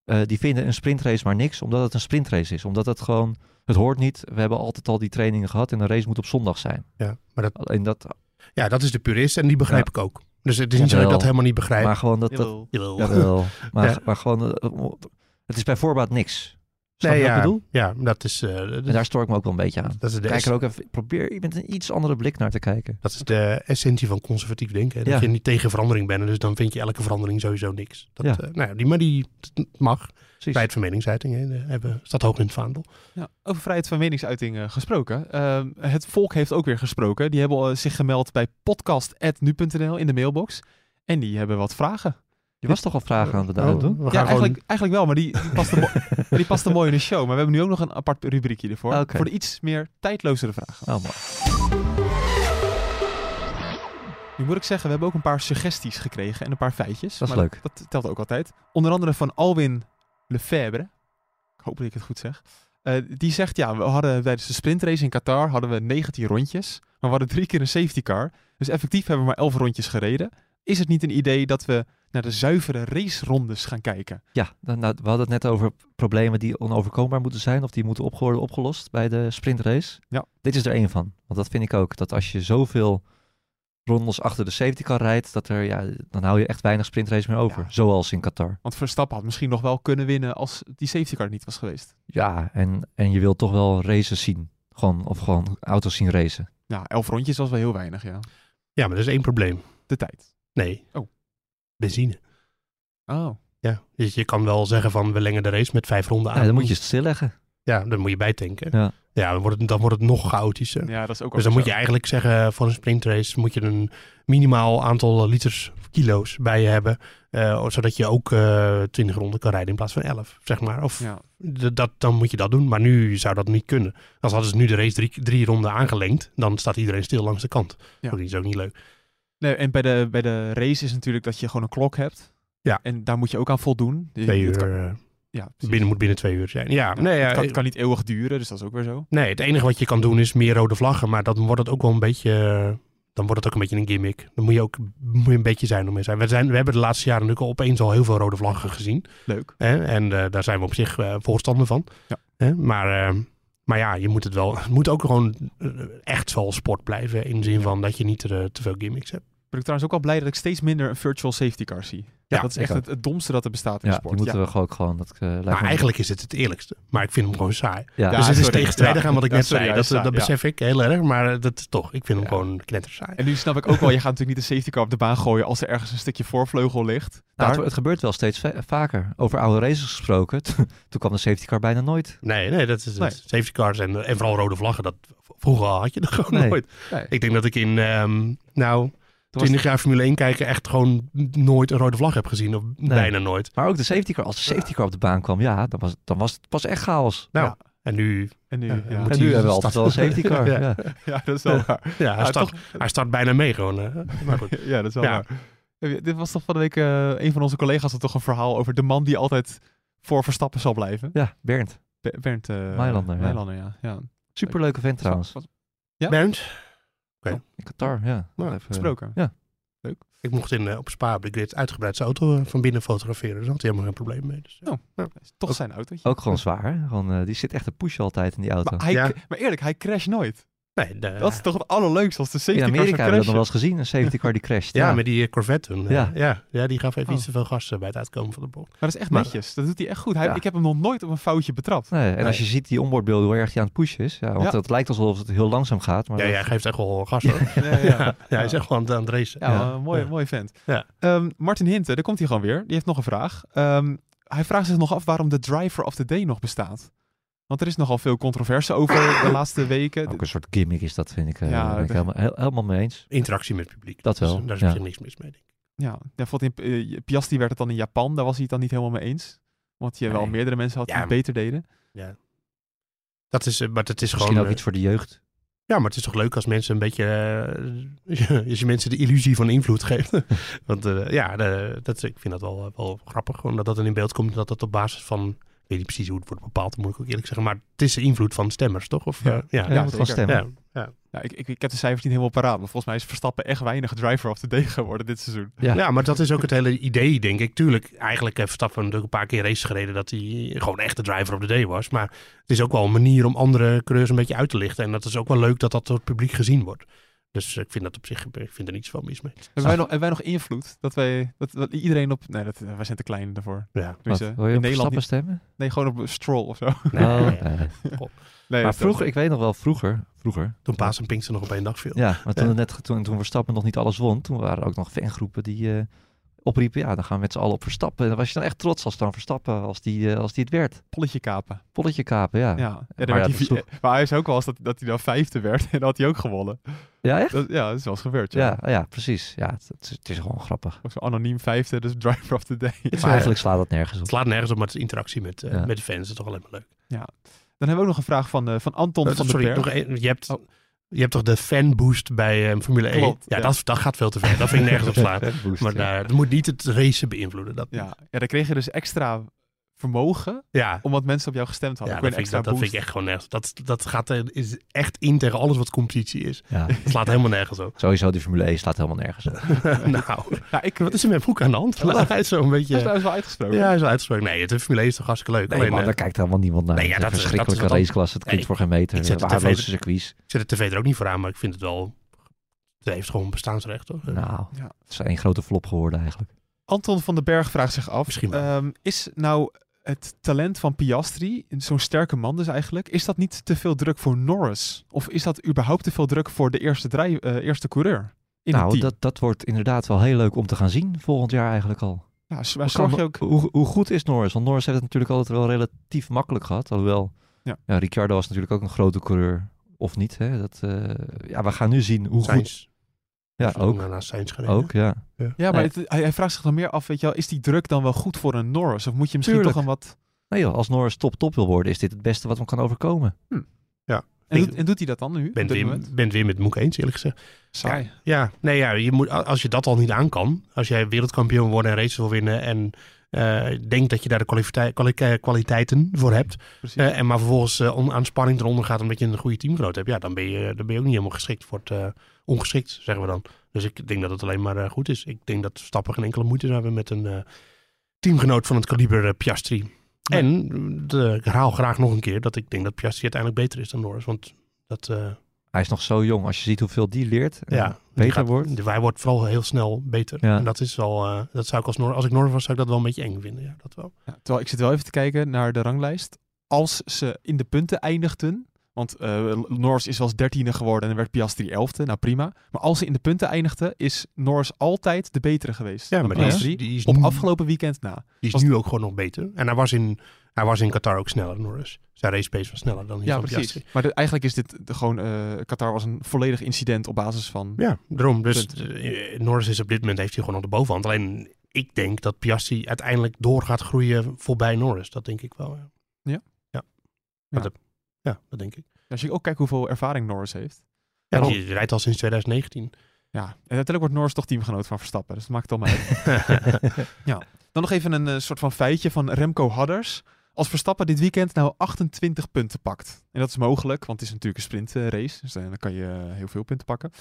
Eh, die vinden een sprintrace maar niks, omdat het een sprintrace is. Omdat het gewoon, het hoort niet. We hebben altijd al die trainingen gehad en een race moet op zondag zijn. Ja, maar dat, Alleen dat, ja, dat is de purist en die begrijp Ja. ik ook. Dus het is niet zo dat ik dat helemaal niet begrijp. maar gewoon dat, dat Jawel. Maar, Ja. maar gewoon, eh, het is bij voorbaat niks. Nee, ja, ik bedoel? ja, dat is, eh, dat, En daar stoor ik me ook wel een beetje aan. dat is de Kijk er ook even, probeer met een iets andere blik naar te kijken. Dat is de essentie van conservatief denken. Dat Ja. je niet tegen verandering bent. en Dus dan vind je elke verandering sowieso niks. Dat, Ja. eh, nou ja, die, maar die mag. Precies. Vrijheid van meningsuiting hè, hebben, staat hoog in het vaandel. Ja, over vrijheid van meningsuiting eh, gesproken. Ehm, het volk heeft ook weer gesproken. Die hebben zich gemeld bij podcast.nu.nl in de mailbox. En die hebben wat vragen. Je was toch al vragen aan het Oh, doen? we Ja, gewoon, eigenlijk, eigenlijk wel, maar die, die, paste mo- maar die paste mooi in de show. Maar we hebben nu ook nog een apart rubriekje ervoor. Voor de iets meer tijdlozere vragen. Oh, mooi. Nu moet ik zeggen, we hebben ook een paar suggesties gekregen en een paar feitjes. Dat is maar leuk. Dat, telt ook altijd. Onder andere van Alwin Lefebvre. Ik hoop dat ik het goed zeg. Eh, die zegt, ja, we hadden tijdens de sprintrace in Qatar hadden we 19 rondjes. Maar we hadden drie keer een safety car. Dus effectief hebben we maar 11 rondjes gereden. Is het niet een idee dat we naar de zuivere racerondes gaan kijken? Ja, nou, nou, we hadden het net over problemen die onoverkombaar moeten zijn of die moeten op worden opgelost bij de sprintrace. Ja. Dit is er één van. Want dat vind ik ook. Dat als je zoveel rondes achter de safety car rijdt, dat er, ja, dan hou je echt weinig sprintrace meer over. Ja. Zoals in Qatar. Want Verstappen had misschien nog wel kunnen winnen als die safety car niet was geweest. Ja, en, en je wilt toch wel races zien. Gewoon, of gewoon auto's zien racen. Ja, 11 rondjes was wel heel weinig, ja. ja, maar er is één probleem. De tijd. Nee. Oh. Benzine. Oh. Ja, dus je kan wel zeggen van we lengen de race met vijf ronden aan. Ja, dan moet je het stilleggen. Ja, dan moet je bijtanken. Ja. Ja, dan wordt het, dan wordt het nog chaotischer. Ja, dat is ook Dus dan moet je eigenlijk zeggen, voor een sprintrace moet je een minimaal aantal liters of kilo's bij je hebben. eh, zodat je ook eh 20 ronden kan rijden in plaats van 11, zeg maar. Of Ja. dat, dan moet je dat doen. Maar nu zou dat niet kunnen. Als hadden ze nu de race drie, drie ronden aangelengd, dan staat iedereen stil langs de kant. Ja. Dat is ook niet leuk. Nee, en bij de, bij de race is natuurlijk dat je gewoon een klok hebt. Ja. En daar moet je ook aan voldoen. Twee uur, kan- eh, ja, precies. binnen, moet binnen twee uur zijn. Ja, Ja, nee, ja, het, kan, het kan niet eeuwig duren, dus dat is ook weer zo. nee, het enige wat je kan doen is meer rode vlaggen. Maar dan wordt het ook wel een beetje... eh, Dan wordt het ook een beetje een gimmick. Dan moet je ook moet je een beetje zijn om mee zijn. We, zijn. we hebben de laatste jaren natuurlijk al opeens al heel veel rode vlaggen gezien. Leuk. Hè? En eh, daar zijn we op zich voorstander van. Ja. Hè? Maar, maar ja, je moet het wel. Het moet ook gewoon echt wel sport blijven. In de zin van dat je niet te, te veel gimmicks hebt. Ben ik trouwens ook wel blij dat ik steeds minder een virtual safety car zie. Ja, dat is echt het, het domste dat er bestaat in Ja, de die sport. moeten ja. we gewoon, gewoon dat, eh, lijkt Maar me- eigenlijk is het het eerlijkste. Maar ik vind hem gewoon saai. Ja, Ja, dus het is tegenstrijdig Ja. aan wat ik Ja, net sorry, zei. Dat, saai, dat ja. besef ik heel erg. Maar dat is toch. Ik vind hem gewoon knettersaai. En nu snap ik ook wel, je gaat natuurlijk niet de safety car op de baan gooien als er ergens een stukje voorvleugel ligt. Nou, Daar, het, het gebeurt wel steeds va- vaker. Over oude races gesproken. Toen kwam de safety car bijna nooit. Nee, nee, dat is Nee. het. Safety cars en, en vooral rode vlaggen. Dat, vroeger had je dat gewoon Nee. nooit. Nee. Ik denk dat ik in, ehm, nou, 20 jaar Formule 1 kijken echt gewoon nooit een rode vlag heb gezien. Of bijna nooit. Maar ook de safety car. Als de safety car op de baan kwam, ja, dan was, dan was het pas echt chaos. Nou, Ja. en nu, en nu, Ja, ja, moet En nu hebben we altijd wel een safety car. Ja. ja. ja, dat is wel waar. ja, hij, start, toch- hij start bijna mee gewoon. eh. Maar goed. Ja, dat is wel Ja. waar. Eh, Dit was toch van de week, eh, een van onze collega's had toch een verhaal over de man die altijd voor Verstappen zal blijven. Ja, Bernd. Be- Bernd uh, Mailander, ja. Mailander, ja. ja. Superleuke vent trouwens. Ja? Bernd, In Qatar, ja. Nou, Even- Gesproken. Ja. ik mocht in, eh, op Spa op de grid uitgebreid zijn auto eh, van binnen fotograferen. Dus daar had hij helemaal geen probleem mee. Dus, ja. Oh. Ja. Toch Ook- zijn autootje. Ook gewoon zwaar. hè? Gewoon, eh, die zit echt te pushen altijd in die auto. Maar, hij, Ja. maar eerlijk, hij crasht nooit. Nee, de- Dat is toch het allerleukste als de In safety Amerika car hebben we dat nog wel eens gezien, een safety car die crasht. ja, met die eh, Corvette toen. Ja. Ja. Ja, die gaf even Oh. iets te veel gas eh, bij het uitkomen van de bocht. Maar dat is echt Maar- netjes. Dat doet hij echt goed. Hij, Ja. Ik heb hem nog nooit op een foutje betrapt. Nee, en als je ziet die onboardbeelden hoe erg hij aan het pushen is. Ja, want Ja. het lijkt alsof het heel langzaam gaat. Maar Ja, dat- jij geeft echt wel gas hoor. Ja, ja. Ja, ja, hij is echt gewoon aan het racen. Ja, Ja. een mooie, Ja. mooie vent. Ja. Ehm, Martin Hinten, daar komt hij gewoon weer. Die heeft nog een vraag. Ehm, hij vraagt zich nog af waarom de driver of the day nog bestaat. Want er is nogal veel controverse over de laatste weken. Ook een soort gimmick is dat, vind ik. eh, Ja, daar ben ik dat- helemaal, heel- helemaal mee eens. Interactie met het publiek. Dat wel, Dus, daar is ja. zich niks mis mee. denk ik. Ja, ja bijvoorbeeld in eh, Piastri werd het dan in Japan. Daar was hij het dan niet helemaal mee eens. Want je wel meerdere mensen had die Ja, het beter deden. Ja. Dat is, eh, maar het is Misschien gewoon... ook eh, iets voor de jeugd. Ja, maar het is toch leuk als mensen een beetje... eh, als je mensen de illusie van invloed geeft. Want eh, ja, de, dat, ik vind dat wel, wel grappig. Gewoon dat dat dan in beeld komt. Dat dat op basis van... Ik weet niet precies hoe het wordt bepaald, moet ik ook eerlijk zeggen. Maar het is de invloed van stemmers, toch? Of, Ja. eh, ja, Ja, Ja, stemmen. ja, ja. Ja, ik, ik, ik heb de cijfers niet helemaal paraat. Maar volgens mij is Verstappen echt weinig driver of the day geworden dit seizoen. Ja. Ja, maar dat is ook het hele idee, denk ik. Tuurlijk, eigenlijk heeft Verstappen natuurlijk een paar keer races gereden dat hij gewoon echt de driver op de day was. Maar het is ook wel een manier om andere coureurs een beetje uit te lichten. En dat is ook wel leuk dat dat door het publiek gezien wordt. Dus ik vind dat op zich, ik vind er niets van mis mee. Hebben wij, nog, hebben wij nog invloed? Dat wij dat, dat iedereen op... Nee, dat, wij zijn te klein daarvoor. Ja. Dus, Wat, eh, wil je in op Nederland niet, stemmen? Nee, gewoon op Stroll of zo. Nee, Oh, nee. nee. Nee, Maar vroeger, ik weet nog wel, vroeger, vroeger Toen Paas en Pinkster nog op één dag viel. Ja, maar toen, Ja. het net, toen, toen Verstappen nog niet alles won, toen waren er ook nog fangroepen die eh, opriepen, ja, dan gaan we met z'n allen op Verstappen. En dan was je dan echt trots als dan Verstappen, als die, eh, als die het werd. Polletje kapen. Polletje kapen, ja. Ja, Ja, ja dan maar werd ja, hij dat is vi- toch- maar hij is ook wel eens dat, dat hij dan vijfde werd en dan had hij ook gewonnen. echt? Dat, ja, dat is wel eens gebeurd. Ja. Ja, ja, precies. Ja, het, het is, het is gewoon grappig. Zo anoniem vijfde, dus driver of the day. Maar eigenlijk slaat dat nergens Het op. slaat nergens op, maar het is interactie met, eh, Ja. met de fans is toch alleen maar leuk. Dan hebben we ook nog een vraag van, eh, van Anton Eh, van Sorry, der Berg. nog je, hebt, Oh. Je hebt toch de fanboost bij eh, Formule 1? Klopt, ja, ja. Dat, dat gaat veel te ver. Dat vind ik nergens op slaan. Maar ja. daar, dat moet niet het racen beïnvloeden. Dat, Ja. ja, dan kreeg je dus extra vermogen ja. omdat mensen op jou gestemd hadden. Ja, dat vind, ik, dat, dat vind ik echt gewoon nergens. Dat, dat gaat er, is echt in tegen alles wat competitie is. Ja. Het slaat helemaal nergens op. Sowieso, die Formule 1 slaat helemaal nergens op. nou, Ja, ik, wat is er met Broek aan de hand? Ja. Hij is zo een beetje... Hij is- wel uitgesproken. Ja, hij is wel uitgesproken. Nee, het Formule 1 is toch hartstikke leuk. Nee, Alleen, man, eh, daar kijkt helemaal niemand naar. Nee, ja, Het is dat een is- verschrikkelijke dat raceklasse. Het klinkt voor geen meter. ik zet de tv circuits. ik zet de tv er ook niet voor aan, maar ik vind het wel... Het heeft gewoon bestaansrecht, hoor. Nou, Ja. het is één grote flop geworden eigenlijk. Anton van den Berg vraagt zich af. Misschien wel. ehm, is nou het talent van Piastri, zo'n sterke man dus eigenlijk, is dat niet te veel druk voor Norris? Of is dat überhaupt te veel druk voor de eerste, drijf, eh, eerste coureur? In het nou, team? dat, dat wordt inderdaad wel heel leuk om te gaan zien volgend jaar eigenlijk al. ja, Hoe, zorg kan- je ook... hoe, hoe goed is Norris? Want Norris heeft het natuurlijk altijd wel relatief makkelijk gehad. Alhoewel, Ja. ja. Ricciardo was natuurlijk ook een grote coureur. Of niet, hè? Dat, eh, ja, we gaan nu zien hoe goed... Ja, Of ook. Gereden. Ook, ja. Ja, maar Nee. het- hij, hij vraagt zich dan meer af, weet je wel, is die druk dan wel goed voor een Norris? Of moet je misschien Tuurlijk. toch een wat... Nee joh, als Norris top-top wil worden, is dit het beste wat hem kan overkomen. En, Ik- doet, en doet hij dat dan nu? ben het weer, met Moek eens, eerlijk gezegd. Saai. Ja, nee, ja je moet, als je dat al niet aan kan, als jij wereldkampioen wordt en races wil winnen en eh denkt dat je daar de kwaliteiten, kwali- kwaliteiten voor hebt, eh, en maar vervolgens eh, aan spanning eronder gaat omdat je een goede teamgenoot hebt, ja, dan ben je, dan ben je ook niet helemaal geschikt voor het, eh, ongeschikt, zeggen we dan. Dus ik denk dat het alleen maar eh, goed is. Ik denk dat Stappen geen enkele moeite zou hebben met een eh, teamgenoot van het kaliber eh, Piastri. En de, ik herhaal graag nog een keer dat ik denk dat Piastri uiteindelijk beter is dan Norris, want dat... eh, Hij is nog zo jong. Als je ziet hoeveel die leert en ja, beter gaat- wordt. de- Hij wordt vooral heel snel beter. Ja. En dat is wel, eh, dat zou ik als, Nor als ik Norris was, zou ik dat wel een beetje eng vinden. Ja, dat wel. Ja, terwijl ik zit wel even te kijken naar de ranglijst. Als ze in de punten eindigden, want eh, Norris is wel eens dertiende geworden en werd Piastri elfde, nou prima. Maar als ze in de punten eindigden, is Norris altijd de betere geweest Ja, dan maar Piastri. die is, Op nu, afgelopen weekend na. die is was- nu ook gewoon nog beter. En hij was in, hij was in Qatar ook sneller, Norris. Zijn race pace was sneller dan die Ja, van precies. Piastri. Maar de- eigenlijk is dit de, gewoon, eh, Qatar was een volledig incident op basis van... Ja, daarom. Dus eh, Norris is op dit moment heeft hij gewoon op de bovenhand. Alleen ik denk dat Piastri uiteindelijk door gaat groeien voorbij Norris. Dat denk ik wel. Ja, Ja? ja. Ja. Ja, dat denk ik. Als je ook kijkt hoeveel ervaring Norris heeft. Ja, Daarom. die rijdt al sinds 2019. Ja, en uiteindelijk wordt Norris toch teamgenoot van Verstappen. Dus dat maakt het allemaal uit. Dan nog even een eh, soort van feitje van Remco Hadders. Als Verstappen dit weekend nou 28 punten pakt. En dat is mogelijk, want het is natuurlijk een sprintrace. dus eh, dan kan je eh, heel veel punten pakken.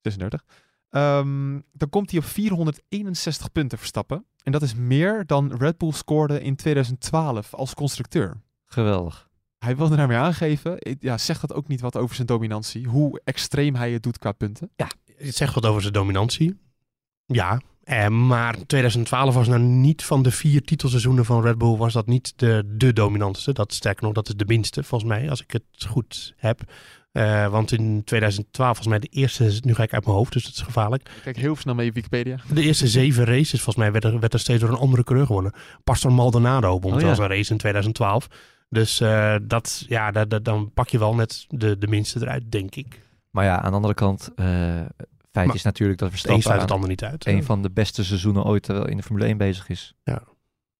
36. Ehm, dan komt hij op 461 punten Verstappen. En dat is meer dan Red Bull scoorde in 2012 als constructeur. Geweldig. Hij wilde daarmee aangeven, ik- ja, zegt dat ook niet wat over zijn dominantie, hoe extreem hij het doet qua punten. Het zegt wat over zijn dominantie. Ja, eh, maar 2012 was nou niet van de vier titelseizoenen van Red Bull, was dat niet de, de dominantste. Dat sterker nog, dat is de minste volgens mij, als ik het goed heb. Eh, want in 2012, volgens mij de eerste, nu ga ik uit mijn hoofd, dus dat is gevaarlijk. Kijk heel snel mee op Wikipedia. De eerste zeven races, volgens mij, werd er, werd er steeds door een andere coureur gewonnen. Pastor Maldonado won Oh, zelfs ja. een race in 2012. Dus eh, dat, ja, da- da- dan pak je wel net de, de minste eruit, denk ik. Maar ja, aan de andere kant, eh feit Maar is natuurlijk dat Het een Verstappen sluit het ander niet uit. een van de beste seizoenen ooit eh, in de Formule 1 bezig is. Ja.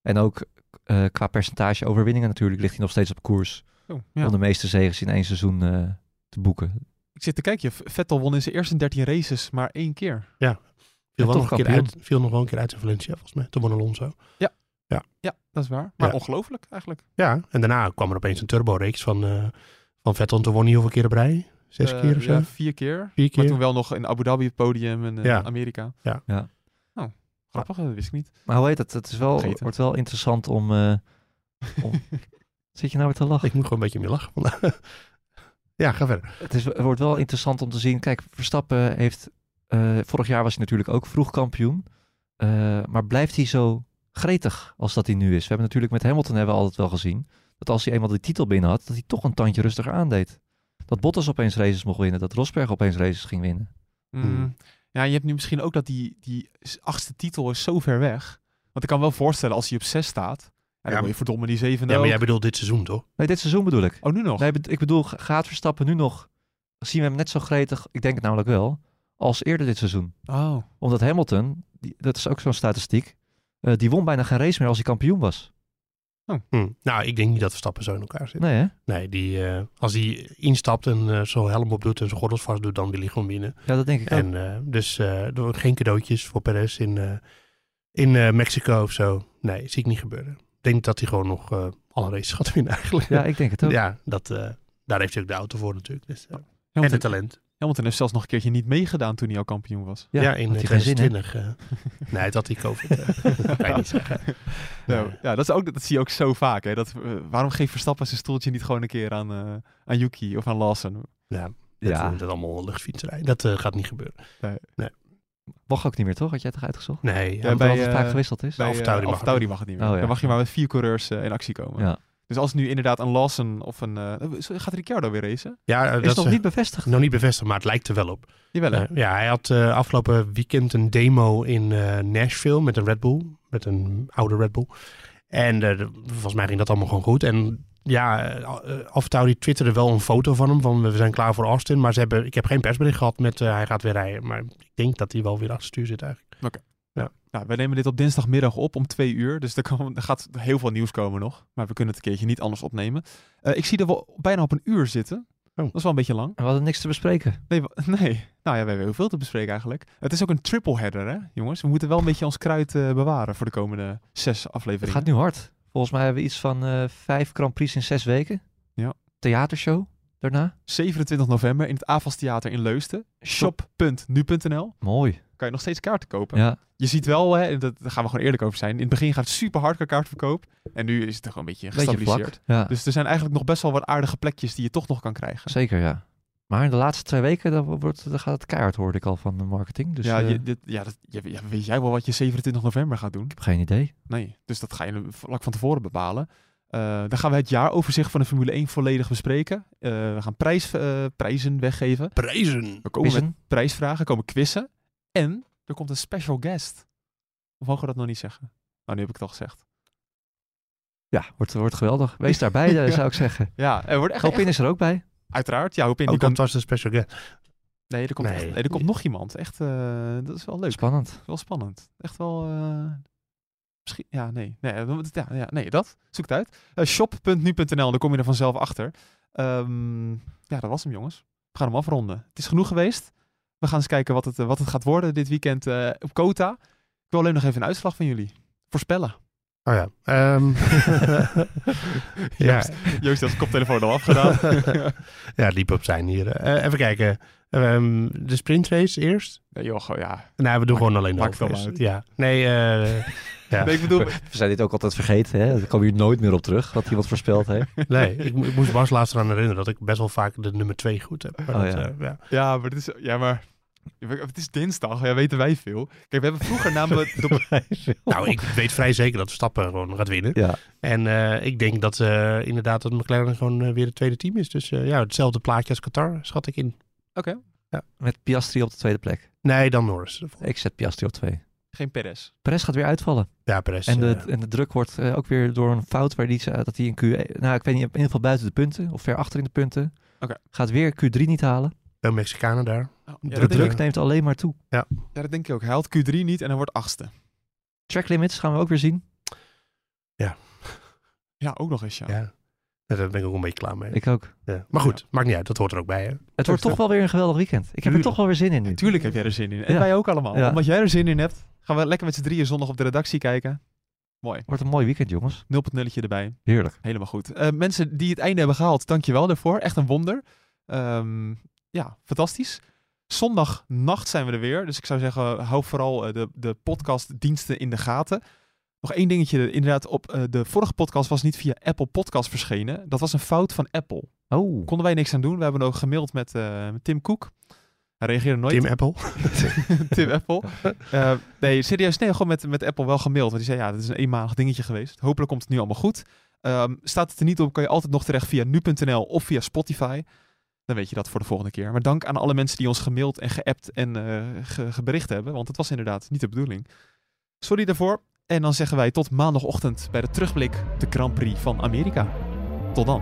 En ook eh, qua percentage overwinningen natuurlijk ligt hij nog steeds op koers Oh, ja. om de meeste zegens in één seizoen eh, te boeken. Ik zit te kijken, Vettel won in zijn eerste 13 races maar één keer. Viel, wel toch nog een keer uit, viel nog wel een keer uit in Valencia, volgens mij. Toen won Alonso. Ja, dat is waar. Maar Ja. ongelooflijk eigenlijk. Ja, en daarna kwam er opeens een turbo-reeks van, eh, van Vettel. En toen won hij hoeveel keer op rij? Zes Eh, keer of zo? ja, vier keer. Vier keer? Maar toen wel nog in Abu Dhabi het podium en eh, Ja. Amerika. Ja. Ja. Oh, grappig, dat wist ik niet. Maar hoe heet het? Het is wel, Vergeten. wordt wel interessant om... eh, om- Zit je nou weer te lachen? Ik moet gewoon een beetje meer lachen. ja, ga verder. Het, is, het wordt wel interessant om te zien. Kijk, Verstappen heeft... eh, vorig jaar was hij natuurlijk ook vroeg kampioen. Eh, maar blijft hij zo gretig als dat hij nu is? We hebben natuurlijk met Hamilton hebben we altijd wel gezien... dat als hij eenmaal die titel binnen had... dat hij toch een tandje rustiger aandeed. Dat Bottas opeens races mocht winnen. Dat Rosberg opeens races ging winnen. Mm. Hmm. Ja, je hebt nu misschien ook dat die, die achtste titel is zo ver weg. Want ik kan wel voorstellen als hij op zes staat. Ja, dan Ja, je verdomme die zevende Ja, maar jij bedoelt dit seizoen, toch? Nee, dit seizoen bedoel ik. Oh, nu nog? Nee, ik bedoel, ga- gaat Verstappen nu nog... zien we hem net zo gretig, ik denk het namelijk wel... als eerder dit seizoen. Oh. Omdat Hamilton, die, dat is ook zo'n statistiek... eh, die won bijna geen race meer als hij kampioen was. Hm. Nou, ik denk niet dat Verstappen zo in elkaar zit. Nee, hè? Nee, die, eh, als hij instapt en eh zo'n helm op doet en zijn gordels vast doet, dan wil hij gewoon winnen. Ja, dat denk ik ook. En eh, dus eh, door geen cadeautjes voor Perez in, eh, in eh, Mexico of zo. Nee, zie ik niet gebeuren. Ik denk dat hij gewoon nog eh, alle races gaat winnen eigenlijk. Ja, ik denk het ook. Ja, dat, eh, daar heeft hij ook de auto voor natuurlijk. Dus, eh, en het talent. Hamilton heeft zelfs nog een keertje niet meegedaan toen hij al kampioen was. Ja, in had eh, hij geen zin in. 2020. eh, nee, dat had hij COVID. eh, dat kan je niet zeggen. Nou, ja, dat, is ook, dat zie je ook zo vaak. Hè? Dat, eh, waarom geeft Verstappen zijn stoeltje niet gewoon een keer aan, eh, aan Yuki of aan Lawson? Ja, Ja. Dat, dat allemaal luchtfietserij. Dat eh, gaat niet gebeuren. Mag ook niet meer, toch? Had jij toch uitgezocht? Nee, Ja, ja, Omdat bij, het vaak gewisseld is. Bij eh, Tauri mag het niet. mag het niet meer. Oh, ja. Dan mag je maar met vier coureurs in actie komen. Ja. Dus als nu inderdaad een Lawson of een... eh, gaat Ricciardo weer racen? ja eh, Is dat nog eh, niet bevestigd. nog niet bevestigd, maar het lijkt er wel op. Jawel, hè? Eh, ja, hij had eh, afgelopen weekend een demo in eh, Nashville met een Red Bull. Met een oude Red Bull. En eh, volgens mij ging dat allemaal gewoon goed. En ja, uh, Alfa twitterde wel een foto van hem. Van we zijn klaar voor Austin. Maar ze hebben, ik heb geen persbericht gehad met eh, hij gaat weer rijden. Maar ik denk dat hij wel weer achter stuur zit eigenlijk. Nou, wij nemen dit op dinsdagmiddag op om twee uur. Dus er, kan, er gaat heel veel nieuws komen nog. Maar we kunnen het een keertje niet anders opnemen. Eh, ik zie er wel bijna op een uur zitten. Oh. Dat is wel een beetje lang. We hadden niks te bespreken. Nee, nee. Nou ja, we hebben heel veel te bespreken eigenlijk. Het is ook een triple header, hè, jongens. We moeten wel een beetje ons kruid eh, bewaren voor de komende zes Het afleveringen. gaat nu hard. Volgens mij hebben we iets van eh, vijf Grand Prix in zes weken. Ja. Theatershow daarna. 27 november in het AFAS Theater in Leusden. Shop.nu.nl. Mooi. Kan je nog steeds kaarten kopen. Ja, Je ziet wel, hè, dat, daar gaan we gewoon eerlijk over zijn. In het begin gaat het super hard qua kaartverkoop. En nu is het gewoon een beetje beetje gestabiliseerd. vlak. Ja, Dus er zijn eigenlijk nog best wel wat aardige plekjes die je toch nog kan krijgen. zeker ja. Maar in de laatste twee weken dan wordt, dan gaat het keihard, hoorde ik al van de marketing. Dus ja, eh, je, ik dit, ja, dat, ja, weet jij wel wat je 27 november gaat doen? heb geen idee. Nee, dus dat ga je vlak van tevoren bepalen. Eh, dan gaan we het jaaroverzicht van de Formule 1 volledig bespreken. Eh, we gaan prijs, prijzen weggeven. Prijzen. We komen met prijsvragen, komen quizzen. En er komt een special guest. Of mogen we dat nog niet zeggen? Nou, nu heb ik het al gezegd. Ja, wordt, wordt geweldig. Wees daarbij, eh, Ja. zou ik zeggen. Ja, er wordt echt, Hopin echt- is er ook bij. uiteraard. Ja, Hopin, Ook die dat komt... was de special guest. Nee, er komt, Nee. Echt, nee, er komt nog iemand. Echt, eh, dat is wel leuk. Spannend. Wel spannend. Echt wel. eh, misschien. Ja, nee. Nee, ja, ja, nee dat. Zoek het uit. Shop.nu.nl, dan kom je er vanzelf achter. Ehm, ja, dat was hem, jongens. We gaan hem afronden. Het is genoeg geweest. We gaan eens kijken wat het, eh, wat het gaat worden dit weekend eh, op Kota. Ik wil alleen nog even een uitslag van jullie. Voorspellen. Oh ja. Ehm, ja. Joost, Joost had zijn koptelefoon al afgedaan. ja, liep op zijn hier. Eh, even kijken. Ehm, de sprintrace eerst. nee, joh, ja. Nee, we doen Maakt- gewoon alleen de hoofdrace. uit. Ja. Nee, eh, Ja. Nee, ik bedoel, We zijn dit ook altijd vergeten, hè? Daar komen hier nooit meer op terug, wat iemand voorspeld heeft. Nee, ik, mo- ik moest Bas laatst eraan herinneren dat ik best wel vaak de nummer 2 goed heb. Maar Oh, dat, ja. eh, ja. ja, maar het is, ja, maar het is dinsdag. Ja, weten wij veel. Kijk, we hebben vroeger namelijk de, Nou, ik weet vrij zeker dat Verstappen gewoon gaat winnen. Ja, En eh, ik denk dat eh, inderdaad dat McLaren gewoon eh, weer het tweede team is. Dus eh, ja, hetzelfde plaatje als Qatar schat ik in. Oké, met Piastri op de tweede plek. Nee, dan Norris. Ik zet Piastri op twee. geen Perez. Perez gaat weer uitvallen. Ja, Perez. En de, en de druk wordt ook weer door een fout waar die, zei dat hij in Q1, nou ik weet niet, in ieder geval buiten de punten of ver achter in de punten. Oké. Gaat weer Q3 niet halen. De Mexicanen daar. Ja, De druk neemt alleen maar toe. ja, dat denk ik ook. Hij haalt Q3 niet en hij wordt achtste. Track limits gaan we ook weer zien. Ja, ook nog eens, ja. Ja. Daar ben ik ook een beetje klaar mee. Ik ook. Ja. Maar goed, maakt niet uit. Dat hoort er ook bij. Hè? Het wordt toch wel weer een geweldig weekend. Ik heb er toch wel weer zin in nu. Natuurlijk heb jij er zin in. En Ja. wij ook allemaal. Ja. Omdat jij er zin in hebt, gaan we lekker met z'n drieën zondag op de redactie kijken. Mooi. Wordt een mooi weekend, jongens. 0.0 erbij. Heerlijk. Helemaal goed. Eh, mensen die het einde hebben gehaald, dankjewel daarvoor. Echt een wonder. Ehm, ja, fantastisch. Zondagnacht zijn we er weer. Dus ik zou zeggen, hou vooral eh, de, de podcastdiensten in de gaten. Nog één dingetje. Inderdaad, op eh, de vorige podcast was niet via Apple Podcast verschenen. Dat was een fout van Apple. Oh. Konden wij niks aan doen. We hebben ook gemaild met, eh, met Tim Cook. Hij reageerde nooit. Tim Apple. Tim Apple. Nee, serieus. Nee, gewoon met, met Apple wel gemaild. Want die zei, ja, dat is een eenmalig dingetje geweest. Hopelijk komt het nu allemaal goed. Ehm, staat het er niet op, kan je altijd nog terecht via nu.nl of via Spotify. Dan weet je dat voor de volgende keer. Maar dank aan alle mensen die ons gemaild en geappt en eh, ge- gebericht hebben. Want het was inderdaad niet de bedoeling. Sorry daarvoor. En dan zeggen wij tot maandagochtend bij de terugblik de Grand Prix van Amerika. Tot dan.